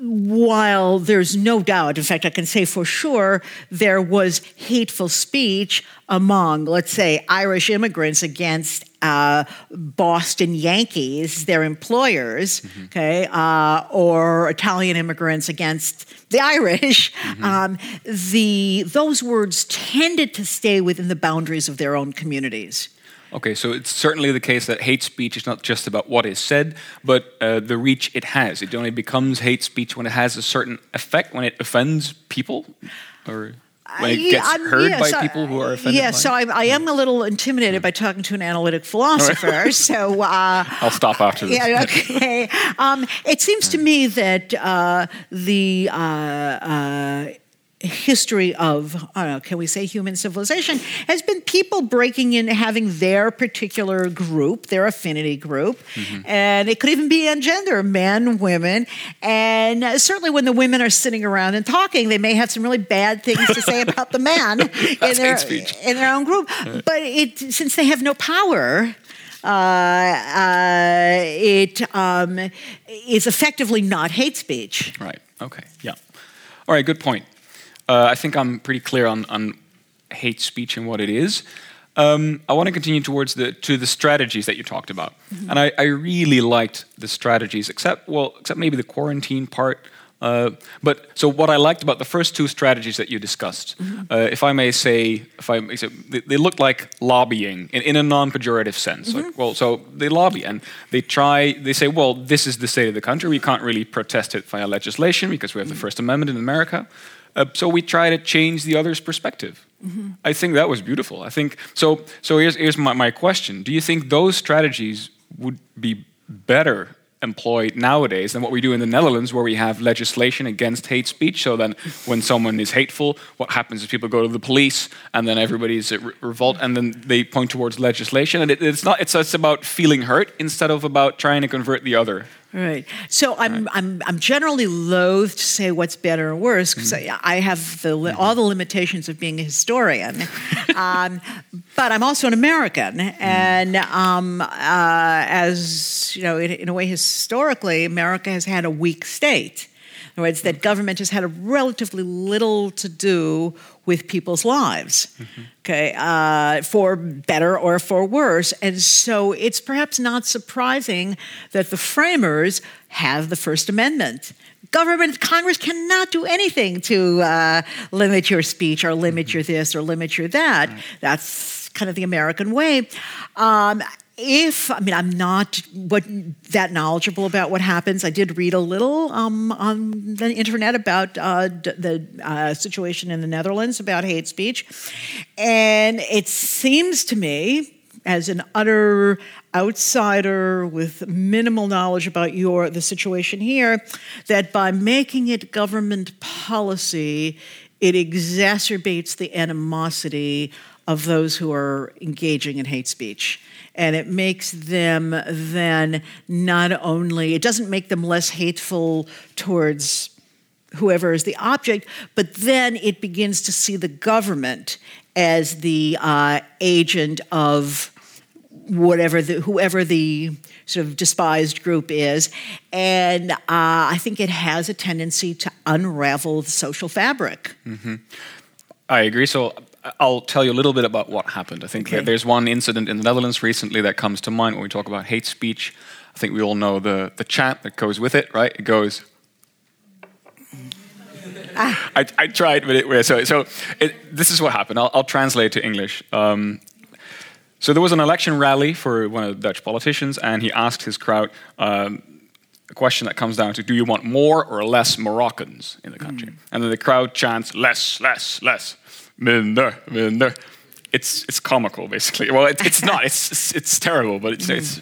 while there's no doubt, in fact, I can say for sure, there was hateful speech among, let's say, Irish immigrants against uh, Boston Yankees, their employers, mm-hmm. okay, uh, or Italian immigrants against the Irish. Mm-hmm. Um, the those words tended to stay within the boundaries of their own communities. Okay, so it's certainly the case that hate speech is not just about what is said, but uh, the reach it has. It only becomes hate speech when it has a certain effect, when it offends people, or when it gets heard yeah, by so, people who are offended. Yeah, so I, I, am a little intimidated by talking to an analytic philosopher. So uh, I'll stop after this. Yeah, okay. Um, it seems to me that uh, the uh, uh history of, know, can we say human civilization, has been people breaking in, having their particular group, their affinity group. Mm-hmm. And it could even be on gender, men, women. And certainly when the women are sitting around and talking, they may have some really bad things to say about the man in, their, in their own group. But it, since they have no power, uh, uh, it um, is effectively not hate speech. Right. Okay. Yeah. All right. Good point. Uh, I think I'm pretty clear on, on hate speech and what it is. Um, I want to continue towards the to the strategies that you talked about, mm-hmm. and I, I, really liked the strategies, except well, except maybe the quarantine part. Uh, but so what I liked about the first two strategies that you discussed, mm-hmm. uh, if I may say, if I may say, they, they look like lobbying in, in a non-pejorative sense. Mm-hmm. Like, well, so they lobby and they try. They say, well, this is the state of the country. We can't really protest it via legislation because we have the mm-hmm. First Amendment in America. Uh, so we try to change the other's perspective. Mm-hmm. I think that was beautiful. I think so. So here's, here's my, my question: Do you think those strategies would be better employed nowadays than what we do in the Netherlands, where we have legislation against hate speech. So then, when someone is hateful, what happens is people go to the police, and then everybody's at revolt, and then they point towards legislation. And it, it's not; it's, it's about feeling hurt instead of about trying to convert the other. Right. So I'm right. I'm I'm generally loath to say what's better or worse because mm. I, I, have the all the limitations of being a historian, um, but I'm also an American, mm. and um, uh, as you know, in, in a way, historically, America has had a weak state. In other words, that government has had a relatively little to do with people's lives, mm-hmm. Okay, uh, for better or for worse. And so it's perhaps not surprising that the framers have the First Amendment. Government, Congress cannot do anything to uh, limit your speech or limit mm-hmm. your this or limit your that. Right. That's kind of the American way. Um, if I mean I'm not what that knowledgeable about what happens, I did read a little um, on the internet about uh, d- the uh, situation in the Netherlands about hate speech, and it seems to me, as an utter outsider with minimal knowledge about your the situation here, that by making it government policy, it exacerbates the animosity of those who are engaging in hate speech. And it makes them then not only, it doesn't make them less hateful towards whoever is the object, but then it begins to see the government as the uh, agent of whatever the whoever the sort of despised group is. And uh, i think it has a tendency to unravel the social fabric. Mm-hmm. i agree. So I'll tell you a little bit about what happened. I think okay. there's one incident in the Netherlands recently that comes to mind when we talk about hate speech. I think we all know the, the chant that goes with it, right? It goes. Ah. I, I, tried, but it, so, so it, this is what happened. I'll, I'll translate to English. Um, so there was an election rally for one of the Dutch politicians, and he asked his crowd um, a question that comes down to: Do you want more or less Moroccans in the country? Mm. And then the crowd chants, "Less, less, less." Minder, minder. It's it's comical, basically. Well, it, it's not. It's, it's, terrible, but it's it's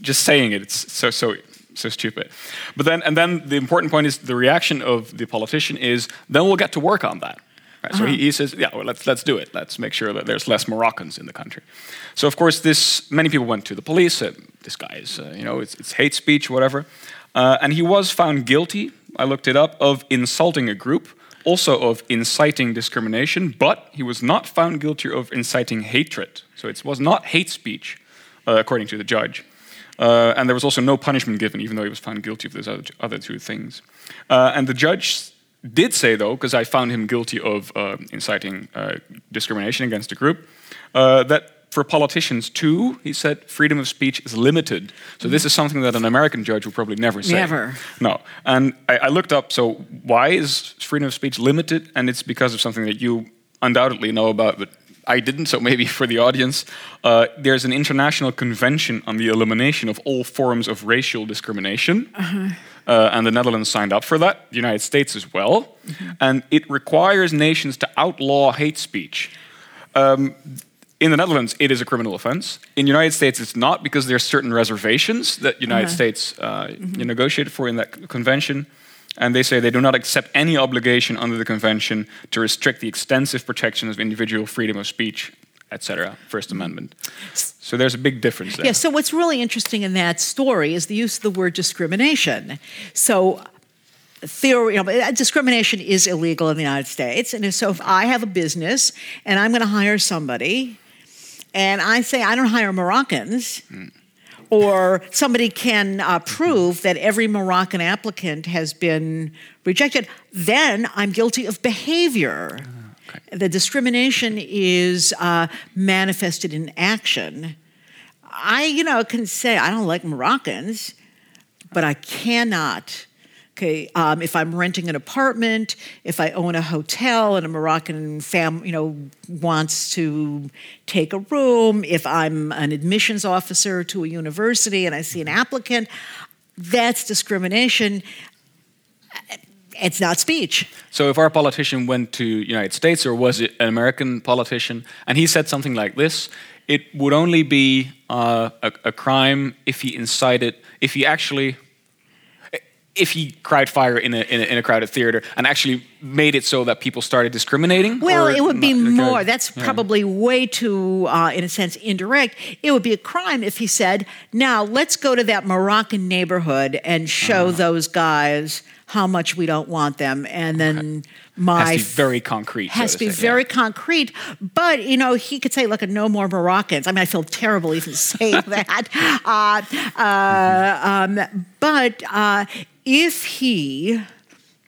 just saying it. It's so so so stupid. But then and then the important point is the reaction of the politician is then we'll get to work on that. Right? So uh -huh. he, he, says, yeah, well, let's let's do it. Let's make sure that there's less Moroccans in the country. So of course, this many people went to the police. Said, this guy is, uh, you know, it's, it's, hate speech, whatever. Uh, and he was found guilty. I looked it up of insulting a group also of inciting discrimination, but he was not found guilty of inciting hatred. So it was not hate speech, uh, according to the judge. Uh, and there was also no punishment given, even though he was found guilty of those other, other two things. Uh, and the judge did say, though, because I found him guilty of uh, inciting uh, discrimination against a group, uh, that for politicians too, he said freedom of speech is limited. So this is something that an American judge would probably never say. Never. No. And I, I looked up. So why is freedom of speech limited? And it's because of something that you undoubtedly know about, but I didn't. So maybe for the audience, uh, there's an international convention on the elimination of all forms of racial discrimination. Uh-huh. Uh, and the Netherlands signed up for that, the United States as well. Mm-hmm. And it requires nations to outlaw hate speech. Um, in the Netherlands, it is a criminal offense. In the United States, it's not because there are certain reservations that United uh-huh. States uh, mm-hmm. negotiated for in that convention. And they say they do not accept any obligation under the convention to restrict the extensive protection of individual freedom of speech, etc. First mm-hmm. Amendment. So there's a big difference there. Yeah. So what's really interesting in that story is the use of the word discrimination. So theory, you know, discrimination is illegal in the United States. And so if I have a business and I'm going to hire somebody and I say I don't hire Moroccans, mm. or somebody can uh, prove that every Moroccan applicant has been rejected, then I'm guilty of behavior. Ah, okay. The discrimination is uh, manifested in action. I, you know, can say I don't like Moroccans, but I cannot Okay, um, if I'm renting an apartment, if I own a hotel and a Moroccan family, you know, wants to take a room, if I'm an admissions officer to a university and I see an applicant, that's discrimination. It's not speech. So if our politician went to United States or was it an American politician and he said something like this, it would only be uh, a, a crime if he incited, if he actually if he cried fire in a, in a, in a crowded theater and actually made it so that people started discriminating? Well, it would be not, more. That's yeah. probably way too, uh, in a sense, indirect. It would be a crime if he said, "Now let's go to that Moroccan neighborhood and show uh those guys." How much we don't want them, and then my has to be very concrete. Has so to, to be say, very yeah. concrete, but you know he could say, "Look, no more Moroccans." I mean, I feel terrible even saying that. Uh, uh, um, but uh, if he,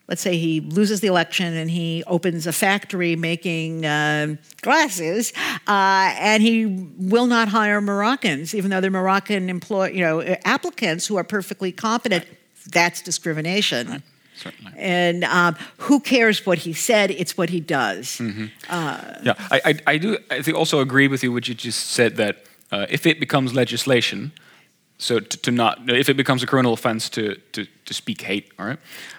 let's say he loses the election and he opens a factory making uh, glasses, uh, and he will not hire Moroccans, even though they're Moroccan employ, you know, applicants who are perfectly competent. That's discrimination. Right. Certainly. And um, who cares what he said? It's what he does. Mm-hmm. Uh, yeah, I, I, I, do. I think also agree with you what you just said that uh, if it becomes legislation, so to, to, not, if it becomes a criminal offense to, to, to speak hate, all right,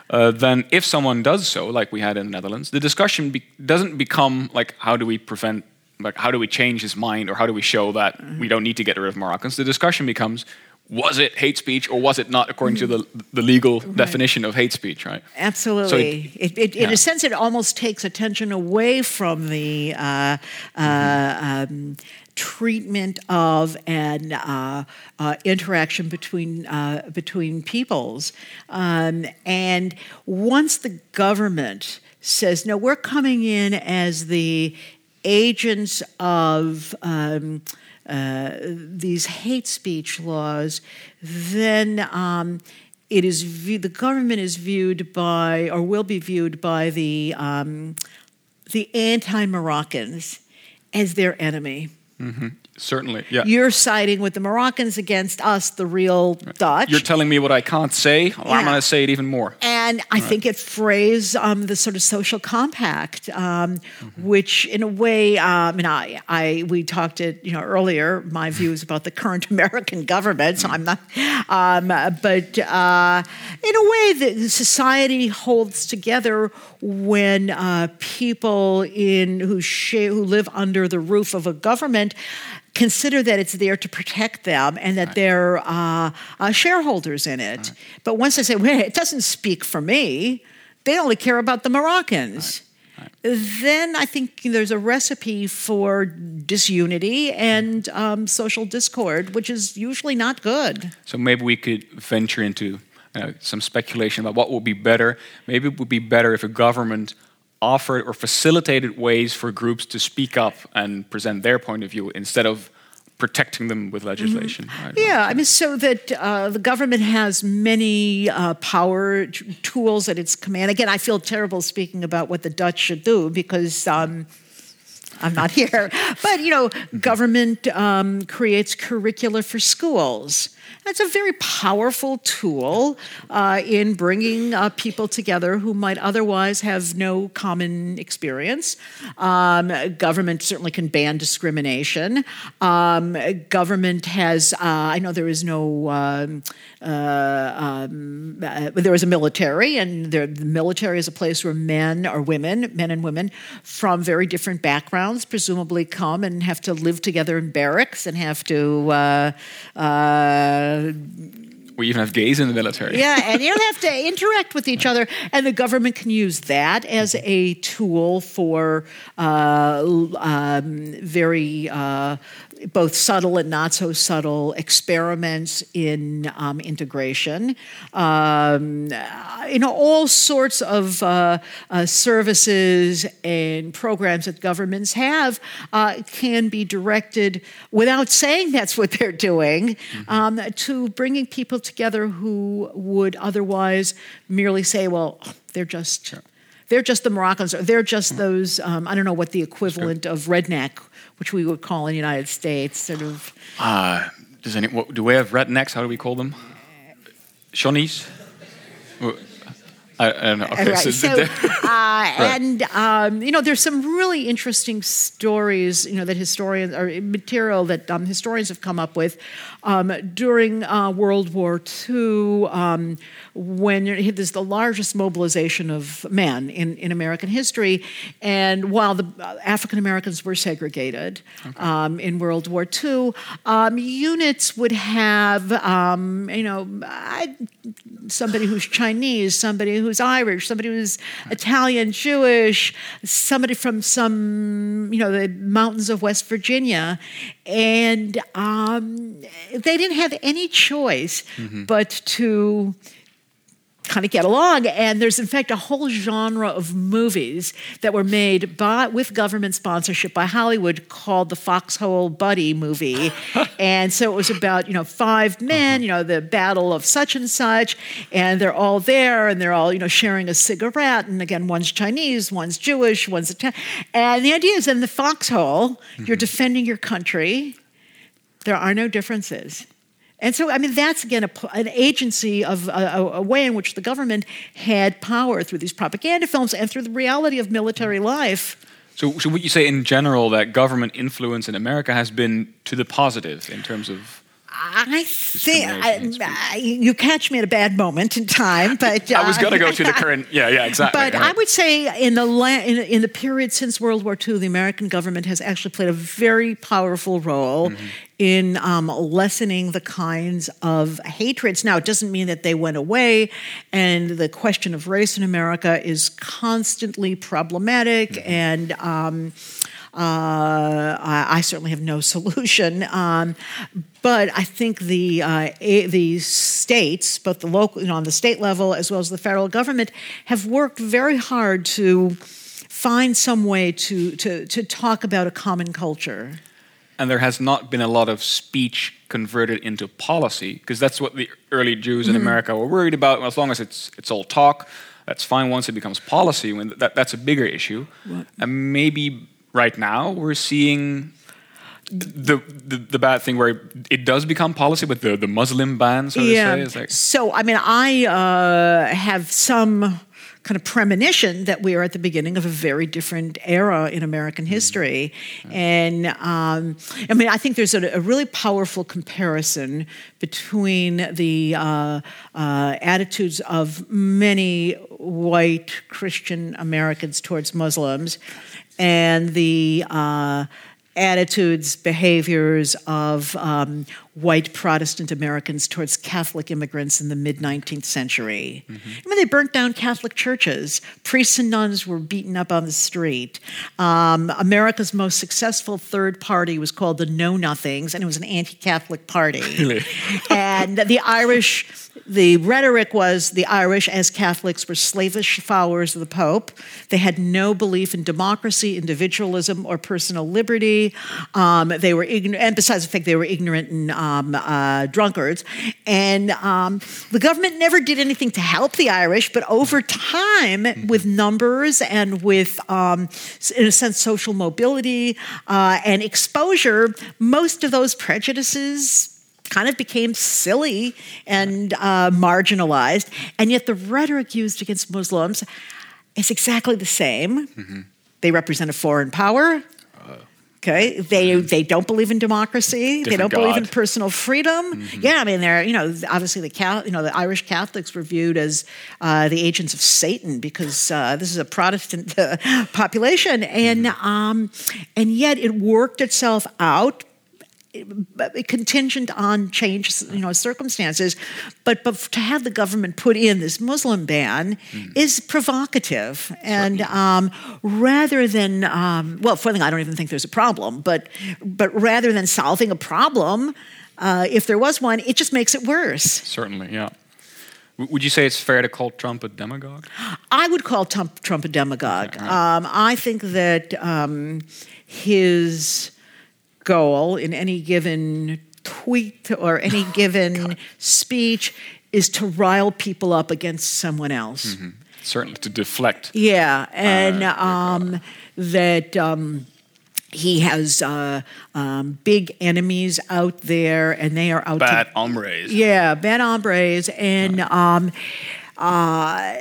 uh, then if someone does so, like we had in the Netherlands, the discussion be, doesn't become like how do we prevent, like how do we change his mind, or how do we show that mm-hmm. we don't need to get rid of Moroccans. The discussion becomes was it hate speech or was it not according to the, the legal right. definition of hate speech right absolutely so it, it, it, yeah. in a sense it almost takes attention away from the uh, uh, mm-hmm. um, treatment of and uh, uh, interaction between uh, between peoples. Um, and once the government says, "No, we're coming in as the agents of." Um, uh, these hate speech laws, then um, it is view- the government is viewed by or will be viewed by the um, the anti-Moroccans as their enemy. Mm-hmm. Certainly, yeah. You're siding with the Moroccans against us, the real Dutch. You're telling me what I can't say. Well, yeah. I'm going to say it even more. And I right. think it phrased um, the sort of social compact, um, mm-hmm. which, in a way, um, and I, I, we talked it, you know, earlier. My views about the current American government. So I'm not, um, but uh, in a way, that society holds together when uh, people in who share, who live under the roof of a government consider that it's there to protect them and that right. they're uh, uh, shareholders in it. Right. But once they say, well, it doesn't speak for me, they only care about the Moroccans. Right. Then I think there's a recipe for disunity and um, social discord, which is usually not good. So maybe we could venture into uh, some speculation about what would be better. Maybe it would be better if a government offered or facilitated ways for groups to speak up and present their point of view instead of protecting them with legislation. right? Yeah, I mean, so that uh, the government has many uh, power t- tools at its command. Again, I feel terrible speaking about what the Dutch should do because. Um, I'm not here. But, you know, government um, creates curricula for schools. That's a very powerful tool uh, in bringing uh, people together who might otherwise have no common experience. Um, government certainly can ban discrimination. Um, government has, uh, I know there is no, um, uh, um, uh, there is a military, and there, the military is a place where men or women, men and women from very different backgrounds, presumably come and have to live together in barracks and have to uh, we even have gays in the military. yeah, and you have to interact with each other. And the government can use that as a tool for uh, um, very uh, both subtle and not so subtle experiments in um, integration. Um, you know, all sorts of uh, uh, services and programs that governments have uh, can be directed without saying that's what they're doing mm-hmm. um, to bringing people together who would otherwise merely say, well, they're just. Sure they're just the Moroccans, or they're just mm. those, um, I don't know what the equivalent of redneck which we would call in the United States sort of. Uh, does any, what, do we have rednecks? How do we call them? Shawnees? I, I, don't know. Okay, right. so, so uh, right. and um, you know, there's some really interesting stories, you know, that historians or material that um, historians have come up with um, during uh, World War II, um, when there's the largest mobilization of men in, in American history, and while the uh, African Americans were segregated okay. Um, in World War II, um, units would have, you know, I, somebody who's Chinese, somebody who's Irish, somebody who's Italian, Jewish, somebody from some, you know, the mountains of West Virginia. And um, they didn't have any choice mm-hmm. but to kind of get along. And there's, in fact, a whole genre of movies that were made by, with government sponsorship by Hollywood called the Foxhole Buddy movie. and so it was about, you know, five men, uh-huh. you know, the battle of such and such, and they're all there and they're all, you know, sharing a cigarette. And again, one's Chinese, one's Jewish, one's Italian. And the idea is in the foxhole, mm-hmm. you're defending your country. There are no differences. And so, I mean, that's again a, an agency of a, a, way in which the government had power through these propaganda films and through the reality of military life. So, so would you say in general that government influence in America has been to the positive in terms of I think I, you catch me at a bad moment in time, but uh, I was going to go to the current. Yeah, yeah, exactly. But right. I would say in the la- in, in, the period since World War II, the American government has actually played a very powerful role mm-hmm. in um, lessening the kinds of hatreds. Now, it doesn't mean that they went away, and the question of race in America is constantly problematic mm-hmm. and. Um, uh, I, I, certainly have no solution. Um, but I think the uh, a, the states, both the local, you know, on the state level as well as the federal government, have worked very hard to find some way to to to talk about a common culture. And there has not been a lot of speech converted into policy because that's what the early Jews in mm-hmm. America were worried about. As long as it's it's all talk, that's fine. Once it becomes policy, when that, that's a bigger issue, what? and maybe right now we're seeing the, the, the bad thing where it does become policy with the the Muslim ban, so yeah. to say. Like so, I mean, I uh, have some kind of premonition that we are at the beginning of a very different era in American history. Mm-hmm. And um, I mean, I think there's a, a really powerful comparison between the uh, uh, attitudes of many white Christian Americans towards Muslims and the uh, attitudes, behaviors of um, white Protestant Americans towards Catholic immigrants in the mid 19th century. Mm-hmm. I mean, they burnt down Catholic churches. Priests and nuns were beaten up on the street. Um, America's most successful third party was called the Know Nothings, and it was an anti Catholic party. Really? and the Irish the rhetoric was the Irish, as Catholics, were slavish followers of the Pope. They had no belief in democracy, individualism, or personal liberty. Um, they were ignorant, and besides the fact they were ignorant and um, uh, drunkards. And um, the government never did anything to help the Irish, but over time, with numbers and with, um, in a sense, social mobility uh, and exposure, most of those prejudices kind of became silly and uh, marginalized. And yet the rhetoric used against Muslims is exactly the same. Mm-hmm. They represent a foreign power. Okay, they mm-hmm. they don't believe in democracy. Different they don't God. believe in personal freedom. Mm-hmm. Yeah, I mean, they're you know obviously the you know the Irish Catholics were viewed as uh, the agents of Satan because uh, this is a Protestant uh, population, and mm-hmm. um, and yet it worked itself out contingent on change, you know, circumstances. But, but to have the government put in this Muslim ban mm. is provocative. And um, rather than, um, well, for one thing, I don't even think there's a problem. But but rather than solving a problem, uh, if there was one, it just makes it worse. Certainly, yeah. Would you say it's fair to call Trump a demagogue? I would call Trump, Trump a demagogue. Okay, right. um, I think that um, his goal in any given tweet or any given speech is to rile people up against someone else. Mm-hmm. Certainly to deflect. Yeah, and uh, um, that. Um, he has uh, um, big enemies out there, and they are out. Bad to, hombres. Yeah, bad hombres, and um, uh,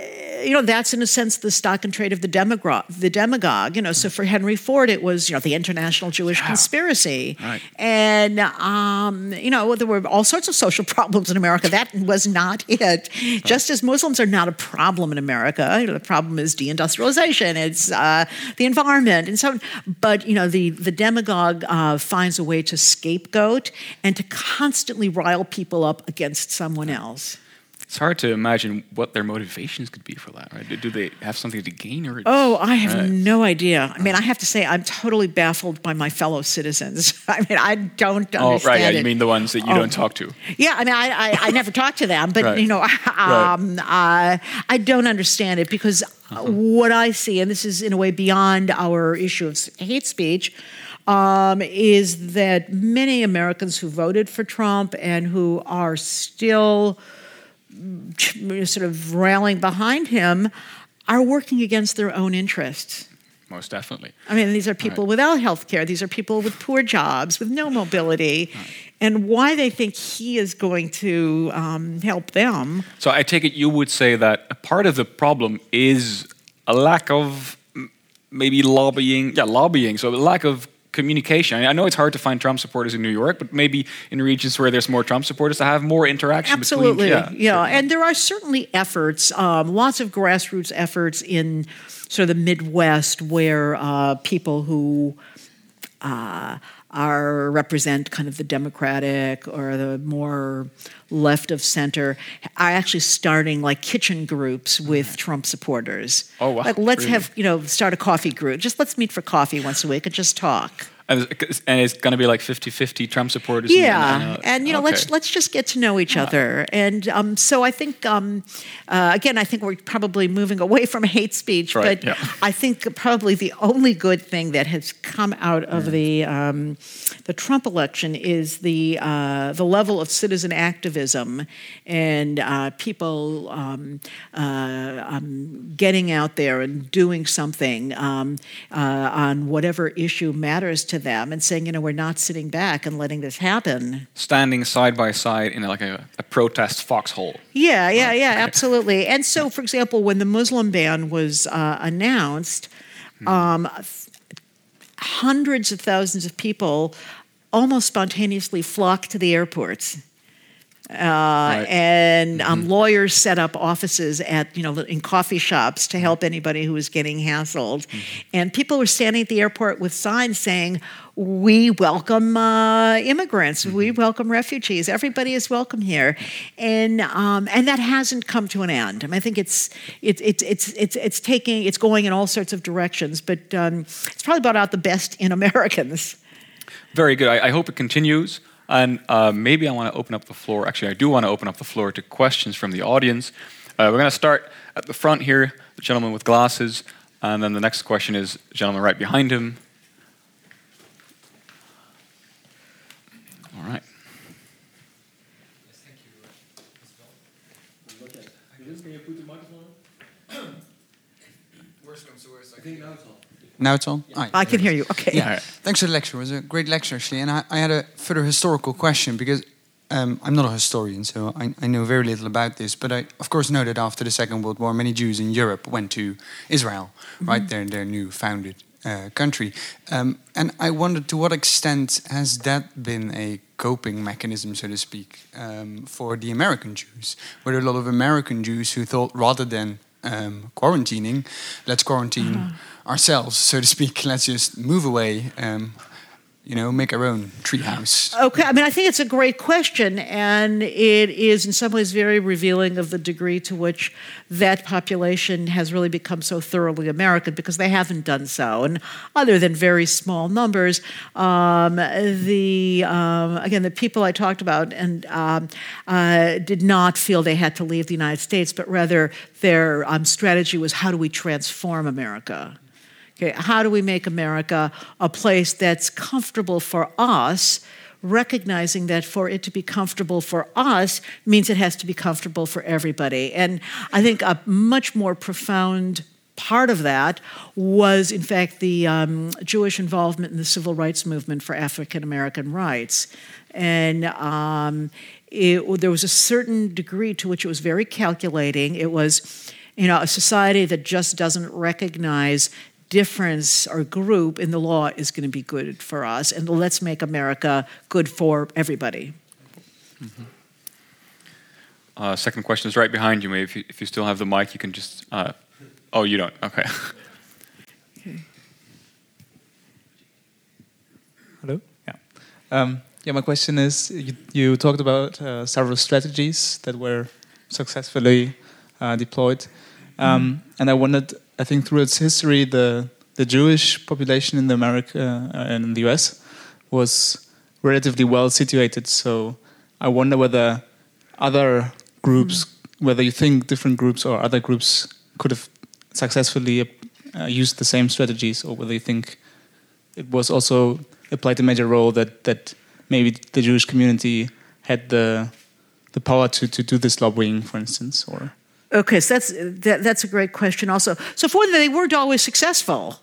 you know, that's in a sense the stock and trade of the demagogue. The demagogue, you know. So for Henry Ford, it was you know the international Jewish yeah. conspiracy, right. and um, you know there were all sorts of social problems in America. That was not it. Right. Just as Muslims are not a problem in America, you know, the problem is deindustrialization. It's uh, the environment, and so. But you know, the the demagogue uh, finds a way to scapegoat and to constantly rile people up against someone else it's hard to imagine what their motivations could be for that, right? Do, do they have something to gain or? Oh, I have right. no idea. I mean, I have to say, I'm totally baffled by my fellow citizens. I mean, I don't understand. Oh, right. Yeah, it. you mean the ones that you oh. don't talk to? Yeah, I mean, I, I, I never talk to them, but right. you know, um, right. uh, I don't understand it because uh-huh. what I see, and this is in a way beyond our issue of hate speech. Um, is that many Americans who voted for Trump and who are still sort of rallying behind him are working against their own interests. Most definitely. I mean, these are people right. without health care. These are people with poor jobs, with no mobility. Right. And why they think he is going to um, help them. So I take it you would say that a part of the problem is a lack of maybe lobbying. Yeah, lobbying. So a lack of communication. I know it's hard to find Trump supporters in New York, but maybe in regions where there's more Trump supporters to have more interaction. Absolutely, between, yeah, yeah. And there are certainly efforts, um, lots of grassroots efforts in sort of the Midwest where uh, people who uh, are represent kind of the Democratic or the more left of center are actually starting like kitchen groups with mm-hmm. Trump supporters. Oh wow! Like let's really? have you know start a coffee group. Just let's meet for coffee once a week and just talk. And it's going to be like 50-50 Trump supporters. Yeah, and, uh, and you know, okay. let's let's just get to know each other. And um, so I think, um, uh, again, I think we're probably moving away from hate speech, right, but yeah. I think probably the only good thing that has come out of the um, the Trump election is the uh, the level of citizen activism and uh, people um, uh, um, getting out there and doing something um, uh, on whatever issue matters to to them and saying, you know, we're not sitting back and letting this happen. Standing side by side in like a, a protest foxhole. Yeah, yeah, right. yeah, okay. absolutely. And so, for example, when the Muslim ban was uh, announced, hmm. um, hundreds of thousands of people almost spontaneously flocked to the airports uh, right. and um, mm-hmm. lawyers set up offices at you know in coffee shops to help anybody who was getting hassled. Mm-hmm. and people were standing at the airport with signs saying we welcome uh, immigrants. Mm-hmm. we welcome refugees. Everybody is welcome here. And um, and that hasn't come to an end. I, mean, I think it's it's it's it's it's it's taking it's going in all sorts of directions but um, it's probably brought out the best in Americans. Very good. I, I hope it continues And uh, maybe I want to open up the floor. Actually, I do want to open up the floor to questions from the audience. Uh, we're going to start at the front here, the gentleman with glasses, and then the next question is the gentleman right behind him. Now it's on? Ah, I can hear you. Okay. Yeah. Thanks for the lecture. It was a great lecture, actually. And I, I had a further historical question because um, I'm not a historian, so I, I, know very little about this. But I, of course, know that after the Second World War, many Jews in Europe went to Israel, mm -hmm. right there, in their new founded uh, country. Um, and I wondered to what extent has that been a coping mechanism, so to speak, um, for the American Jews? Were there a lot of American Jews who thought rather than um, quarantining, let's quarantine. -huh ourselves, so to speak. Let's just move away. Um, you know, make our own treehouse? Okay, I mean, I think it's a great question, and it is in some ways very revealing of the degree to which that population has really become so thoroughly American because they haven't done so. And other than very small numbers, um, the um, again the people I talked about and um, uh, did not feel they had to leave the United States, but rather their um, strategy was how do we transform America. Okay, how do we make America a place that's comfortable for us? recognizing that for it to be comfortable for us means it has to be comfortable for everybody. And I think a much more profound part of that was, in fact, the um, Jewish involvement in the civil rights movement for African American rights. And um, it, there was a certain degree to which it was very calculating. It was, you know, a society that just doesn't recognize difference or group in the law is going to be good for us, and let's make America good for everybody. Mm-hmm. Uh, second question is right behind you. Maybe if you, if you still have the mic, you can just. Uh, oh, you don't. Okay. okay. Hello. Yeah. Um, yeah. My question is: you, you talked about uh, several strategies that were successfully uh, deployed, um, mm. and I wondered I think through its history, the the Jewish population in the America uh, and in the US was relatively well situated. So I wonder whether other groups, mm. whether you think different groups or other groups could have successfully uh, used the same strategies, or whether you think it was also it played a major role that that maybe the Jewish community had the the power to to do this lobbying, for instance, or Okay, so that's that, that's a great question. Also, so for them, they weren't always successful.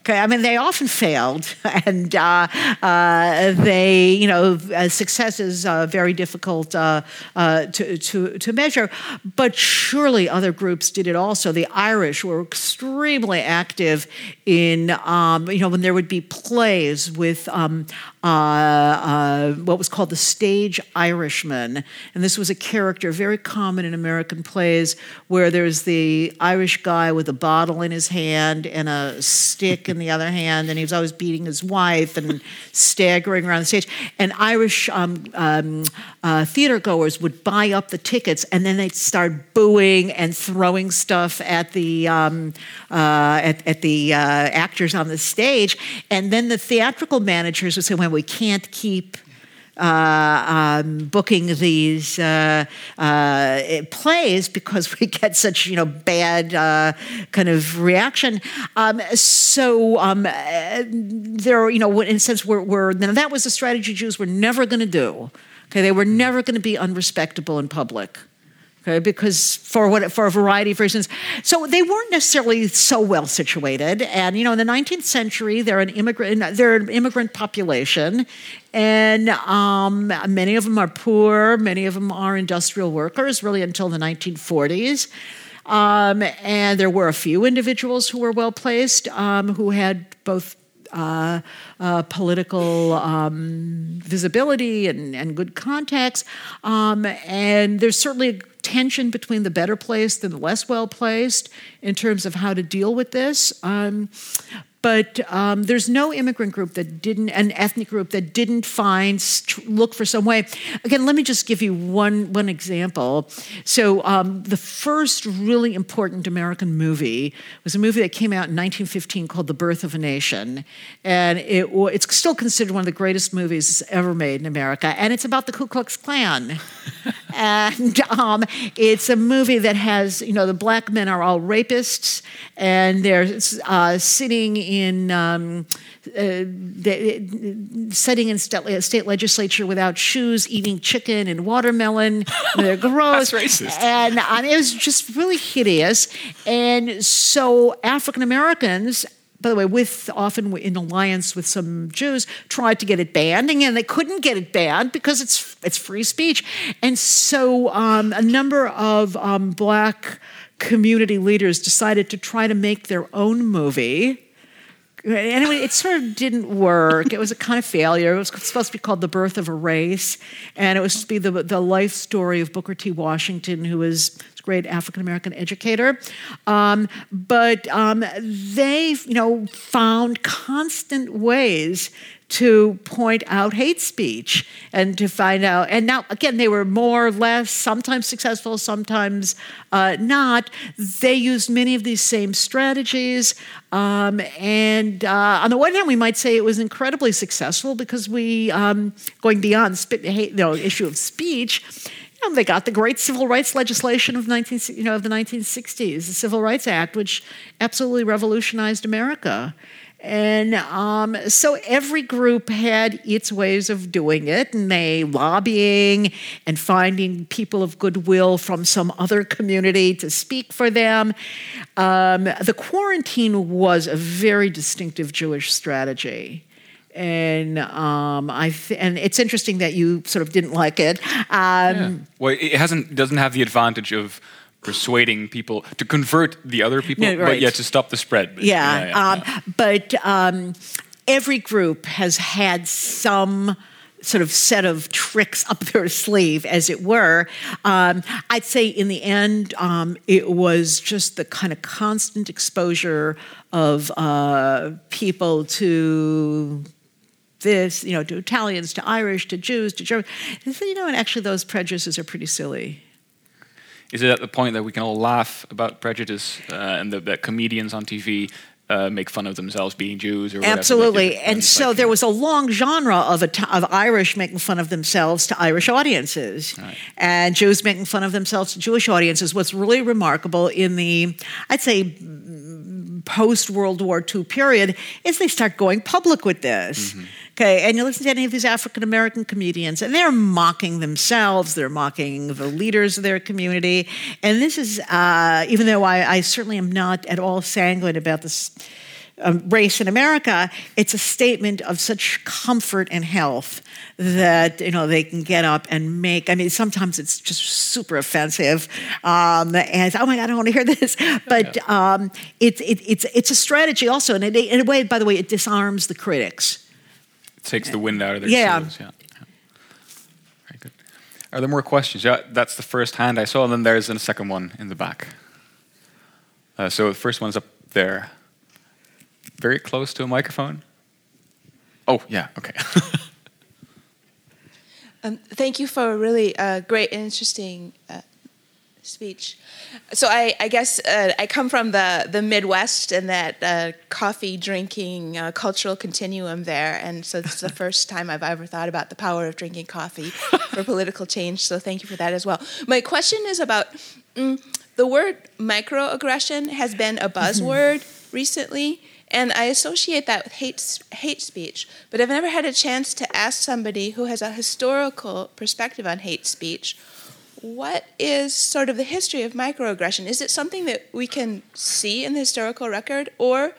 Okay, I mean they often failed, and uh, uh, they, you know, uh, success is uh, very difficult uh, uh, to, to to measure. But surely other groups did it also. The Irish were extremely active in, um, you know, when there would be plays with um, what was called the stage Irishman, and this was a character very common in American plays where there's the Irish guy with a bottle in his hand and a stick in the other hand, and he was always beating his wife and staggering around the stage. And Irish um, um, uh, theater goers would buy up the tickets, and then they'd start booing and throwing stuff at the um, uh, at, at, the uh, actors on the stage. And then the theatrical managers would say, "Well, we can't keep." Uh, um, booking these uh, uh, plays because we get such you know bad uh, kind of reaction. Um, so um, there, you know, in a sense, we're, we're now that was a strategy Jews were never going to do. Okay, they were never going to be unrespectable in public okay, because for what for a variety of reasons. So they weren't necessarily so well situated. And you know, in the 19th century, they're an immigrant they're an immigrant population, and um, many of them are poor. Many of them are industrial workers, really until the 1940s. Um, and there were a few individuals who were well placed, um, who had both uh, uh, political um, visibility and, and, good contacts. Um, and there's certainly tension between the better placed and the less well placed in terms of how to deal with this. Um, but um, there's no immigrant group that didn't, an ethnic group that didn't find, look for some way. Again, let me just give you one one example. So um, the first really important American movie was a movie that came out in 1915 called The Birth of a Nation, and it it's still considered one of the greatest movies ever made in America, and it's about the Ku Klux Klan. And um, it's a movie that has, you know, the black men are all rapists, and they're uh, sitting in. Um, uh, sitting in state, state, legislature without shoes, eating chicken and watermelon. They're gross. That's racist. And um, it was just really hideous. And so African Americans by the way, with often in alliance with some Jews, tried to get it banned, and they couldn't get it banned because it's it's free speech. And so um, a number of um, black community leaders decided to try to make their own movie. Anyway, it sort of didn't work. It was a kind of failure. It was supposed to be called The Birth of a Race, and it was to be the, the life story of Booker T. Washington, who was great African American educator. Um, but um, they've, you know, found constant ways to point out hate speech and to find out. And now, again, they were more or less, sometimes successful, sometimes uh, not. They used many of these same strategies. Um, and uh, on the one hand, we might say it was incredibly successful because we, um, going beyond the you know, issue of speech, um, they got the great civil rights legislation of 19, you know, of the 1960s, the Civil Rights Act, which absolutely revolutionized America. And um, so every group had its ways of doing it, and they lobbying and finding people of goodwill from some other community to speak for them. Um, the quarantine was a very distinctive Jewish strategy and um, I th- and it's interesting that you sort of didn't like it. Um, yeah. Well, it hasn't doesn't have the advantage of persuading people to convert the other people, no, right. but yet to stop the spread. Yeah, yeah, um, yeah. but um, every group has had some sort of set of tricks up their sleeve, as it were. Um, I'd say in the end, um, it was just the kind of constant exposure of uh, people to this, you know, to Italians, to Irish, to Jews, to Germans. You know, and actually those prejudices are pretty silly. Is it at the point that we can all laugh about prejudice uh, and the, that comedians on TV uh, make fun of themselves being Jews or absolutely. And so like, there was a long genre of of Irish making fun of themselves to Irish audiences, right. and Jews making fun of themselves to Jewish audiences. What's really remarkable in the, I'd say, post World War II period is they start going public with this. Mm-hmm. Okay, and you listen to any of these African American comedians, and they're mocking themselves, they're mocking the leaders of their community. And this is, uh, even though I, I, certainly am not at all sanguine about this um, race in America, it's a statement of such comfort and health that you know they can get up and make. I mean, sometimes it's just super offensive, um, and oh my god, I don't want to hear this. But um, it, it, it's it's a strategy also, and it, in a way, by the way, it disarms the critics It takes the wind out of their yeah. sails. Yeah. yeah. Very good. Are there more questions? Yeah, that's the first hand I saw, and then there's a second one in the back. Uh, so the first one's up there, very close to a microphone. Oh, yeah, okay. um, thank you for a really uh, great and interesting uh, speech. So I, I guess uh, I come from the, the Midwest and that uh, coffee drinking uh, cultural continuum there, and so it's the first time I've ever thought about the power of drinking coffee for political change. So thank you for that as well. My question is about mm, the word microaggression has been a buzzword mm-hmm. recently. And I associate that with hate, hate speech. But I've never had a chance to ask somebody who has a historical perspective on hate speech what is sort of the history of microaggression? Is it something that we can see in the historical record, or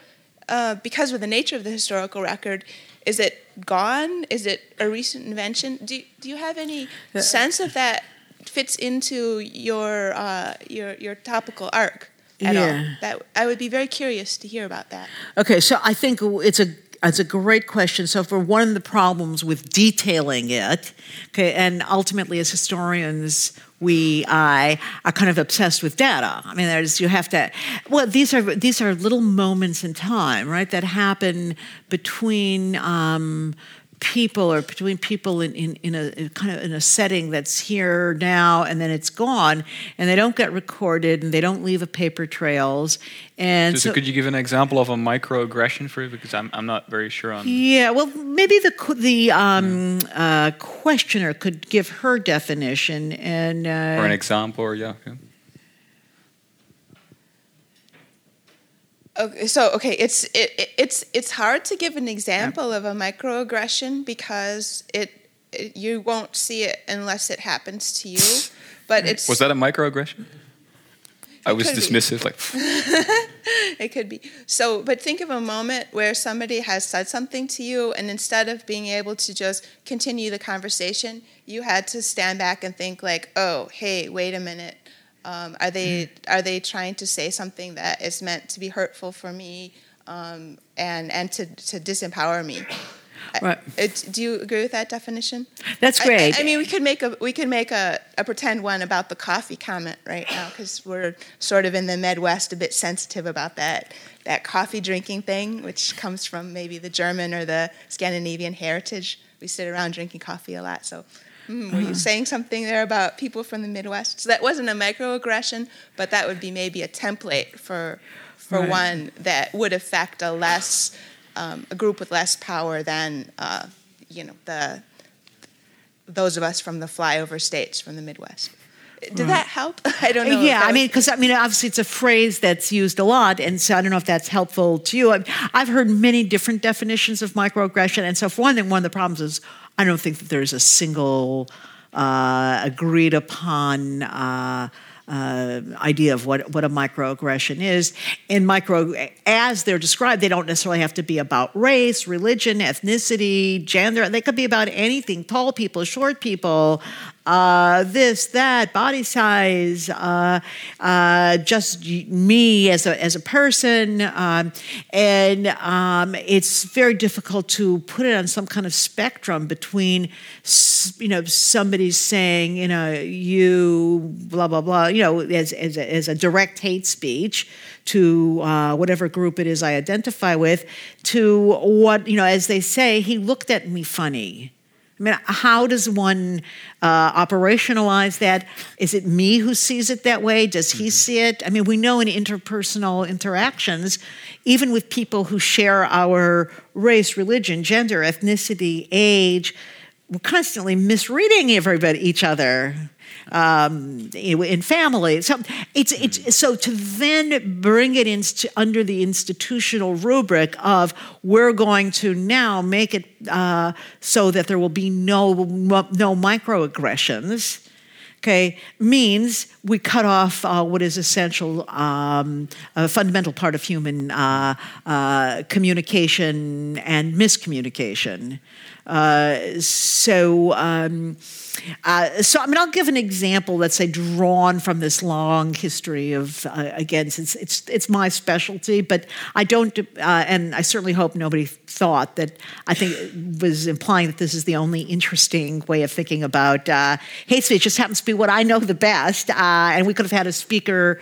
uh, because of the nature of the historical record, is it gone? Is it a recent invention? Do, do you have any sense of that fits into your uh, your your topical arc at yeah. all? That I would be very curious to hear about that. Okay, so I think it's a it's a great question. So, for one of the problems with detailing it, okay, and ultimately as historians, we I are kind of obsessed with data. I mean, there's you have to. Well, these are these are little moments in time, right, that happen between. Um, people or between people in, in, in, a, in kind of in a setting that's here now and then it's gone and they don't get recorded and they don't leave a paper trails and So, so, could you give an example of a microaggression for it? Because I'm, I'm not very sure on. yeah well maybe the the um, uh, questioner could give her definition and uh, Or an example, or yeah. yeah. Okay, so okay, it's it, it- it's it's hard to give an example of a microaggression because it, it you won't see it unless it happens to you. But it's Was that a microaggression? I was be. dismissive, like it could be so. But think of a moment where somebody has said something to you, and instead of being able to just continue the conversation, you had to stand back and think like, oh, hey, wait a minute. Um, are they are they trying to say something that is meant to be hurtful for me um, and and to, to disempower me? Right. It, do you agree with that definition? that's I- great I, I mean, we could make a we could make a, a pretend one about the coffee comment right now because we're sort of in the Midwest, a bit sensitive about that that coffee drinking thing, which comes from maybe the German or the Scandinavian heritage. We sit around drinking coffee a lot, so. Hmm, were you saying something there about people from the Midwest? So that wasn't a microaggression, but that would be maybe a template for for Right. one that would affect a less um, a group with less power than uh, you know the those of us from the flyover states from the Midwest. Did that help? I don't know. Yeah, I mean, because I mean, obviously, it's a phrase that's used a lot, and so I don't know if that's helpful to you. I've heard many different definitions of microaggression, and so for one thing, one of the problems is I don't think that there's a single uh, agreed upon. Uh, uh, idea of what, what a microaggression is. And micro, as they're described, they don't necessarily have to be about race, religion, ethnicity, gender. They could be about anything tall people, short people, uh, this, that, body size, uh, uh, just me as a, as a person. Um, and um, it's very difficult to put it on some kind of spectrum between, you know, somebody saying, you know, you, blah, blah, blah, you know, as, as, a, as a direct hate speech to uh, whatever group it is I identify with, to what, you know, as they say, he looked at me funny. I mean, how does one uh, operationalize that? Is it me who sees it that way? Does he see it? I mean, we know in interpersonal interactions, even with people who share our race, religion, gender, ethnicity, age, we're constantly misreading everybody, each other um, in family. So it's it's so to then bring it into under the institutional rubric of we're going to now make it uh, so that there will be no no microaggressions. Okay, means we cut off uh, what is essential, um, a fundamental part of human uh, uh, communication and miscommunication. So, um, uh, so I mean, I'll give an example. Let's say drawn from this long history of uh, again, it's it's it's my specialty, but I don't, uh, and I certainly hope nobody thought that I think was implying that this is the only interesting way of thinking about uh, hate speech. It just happens to be what I know the best, uh, and we could have had a speaker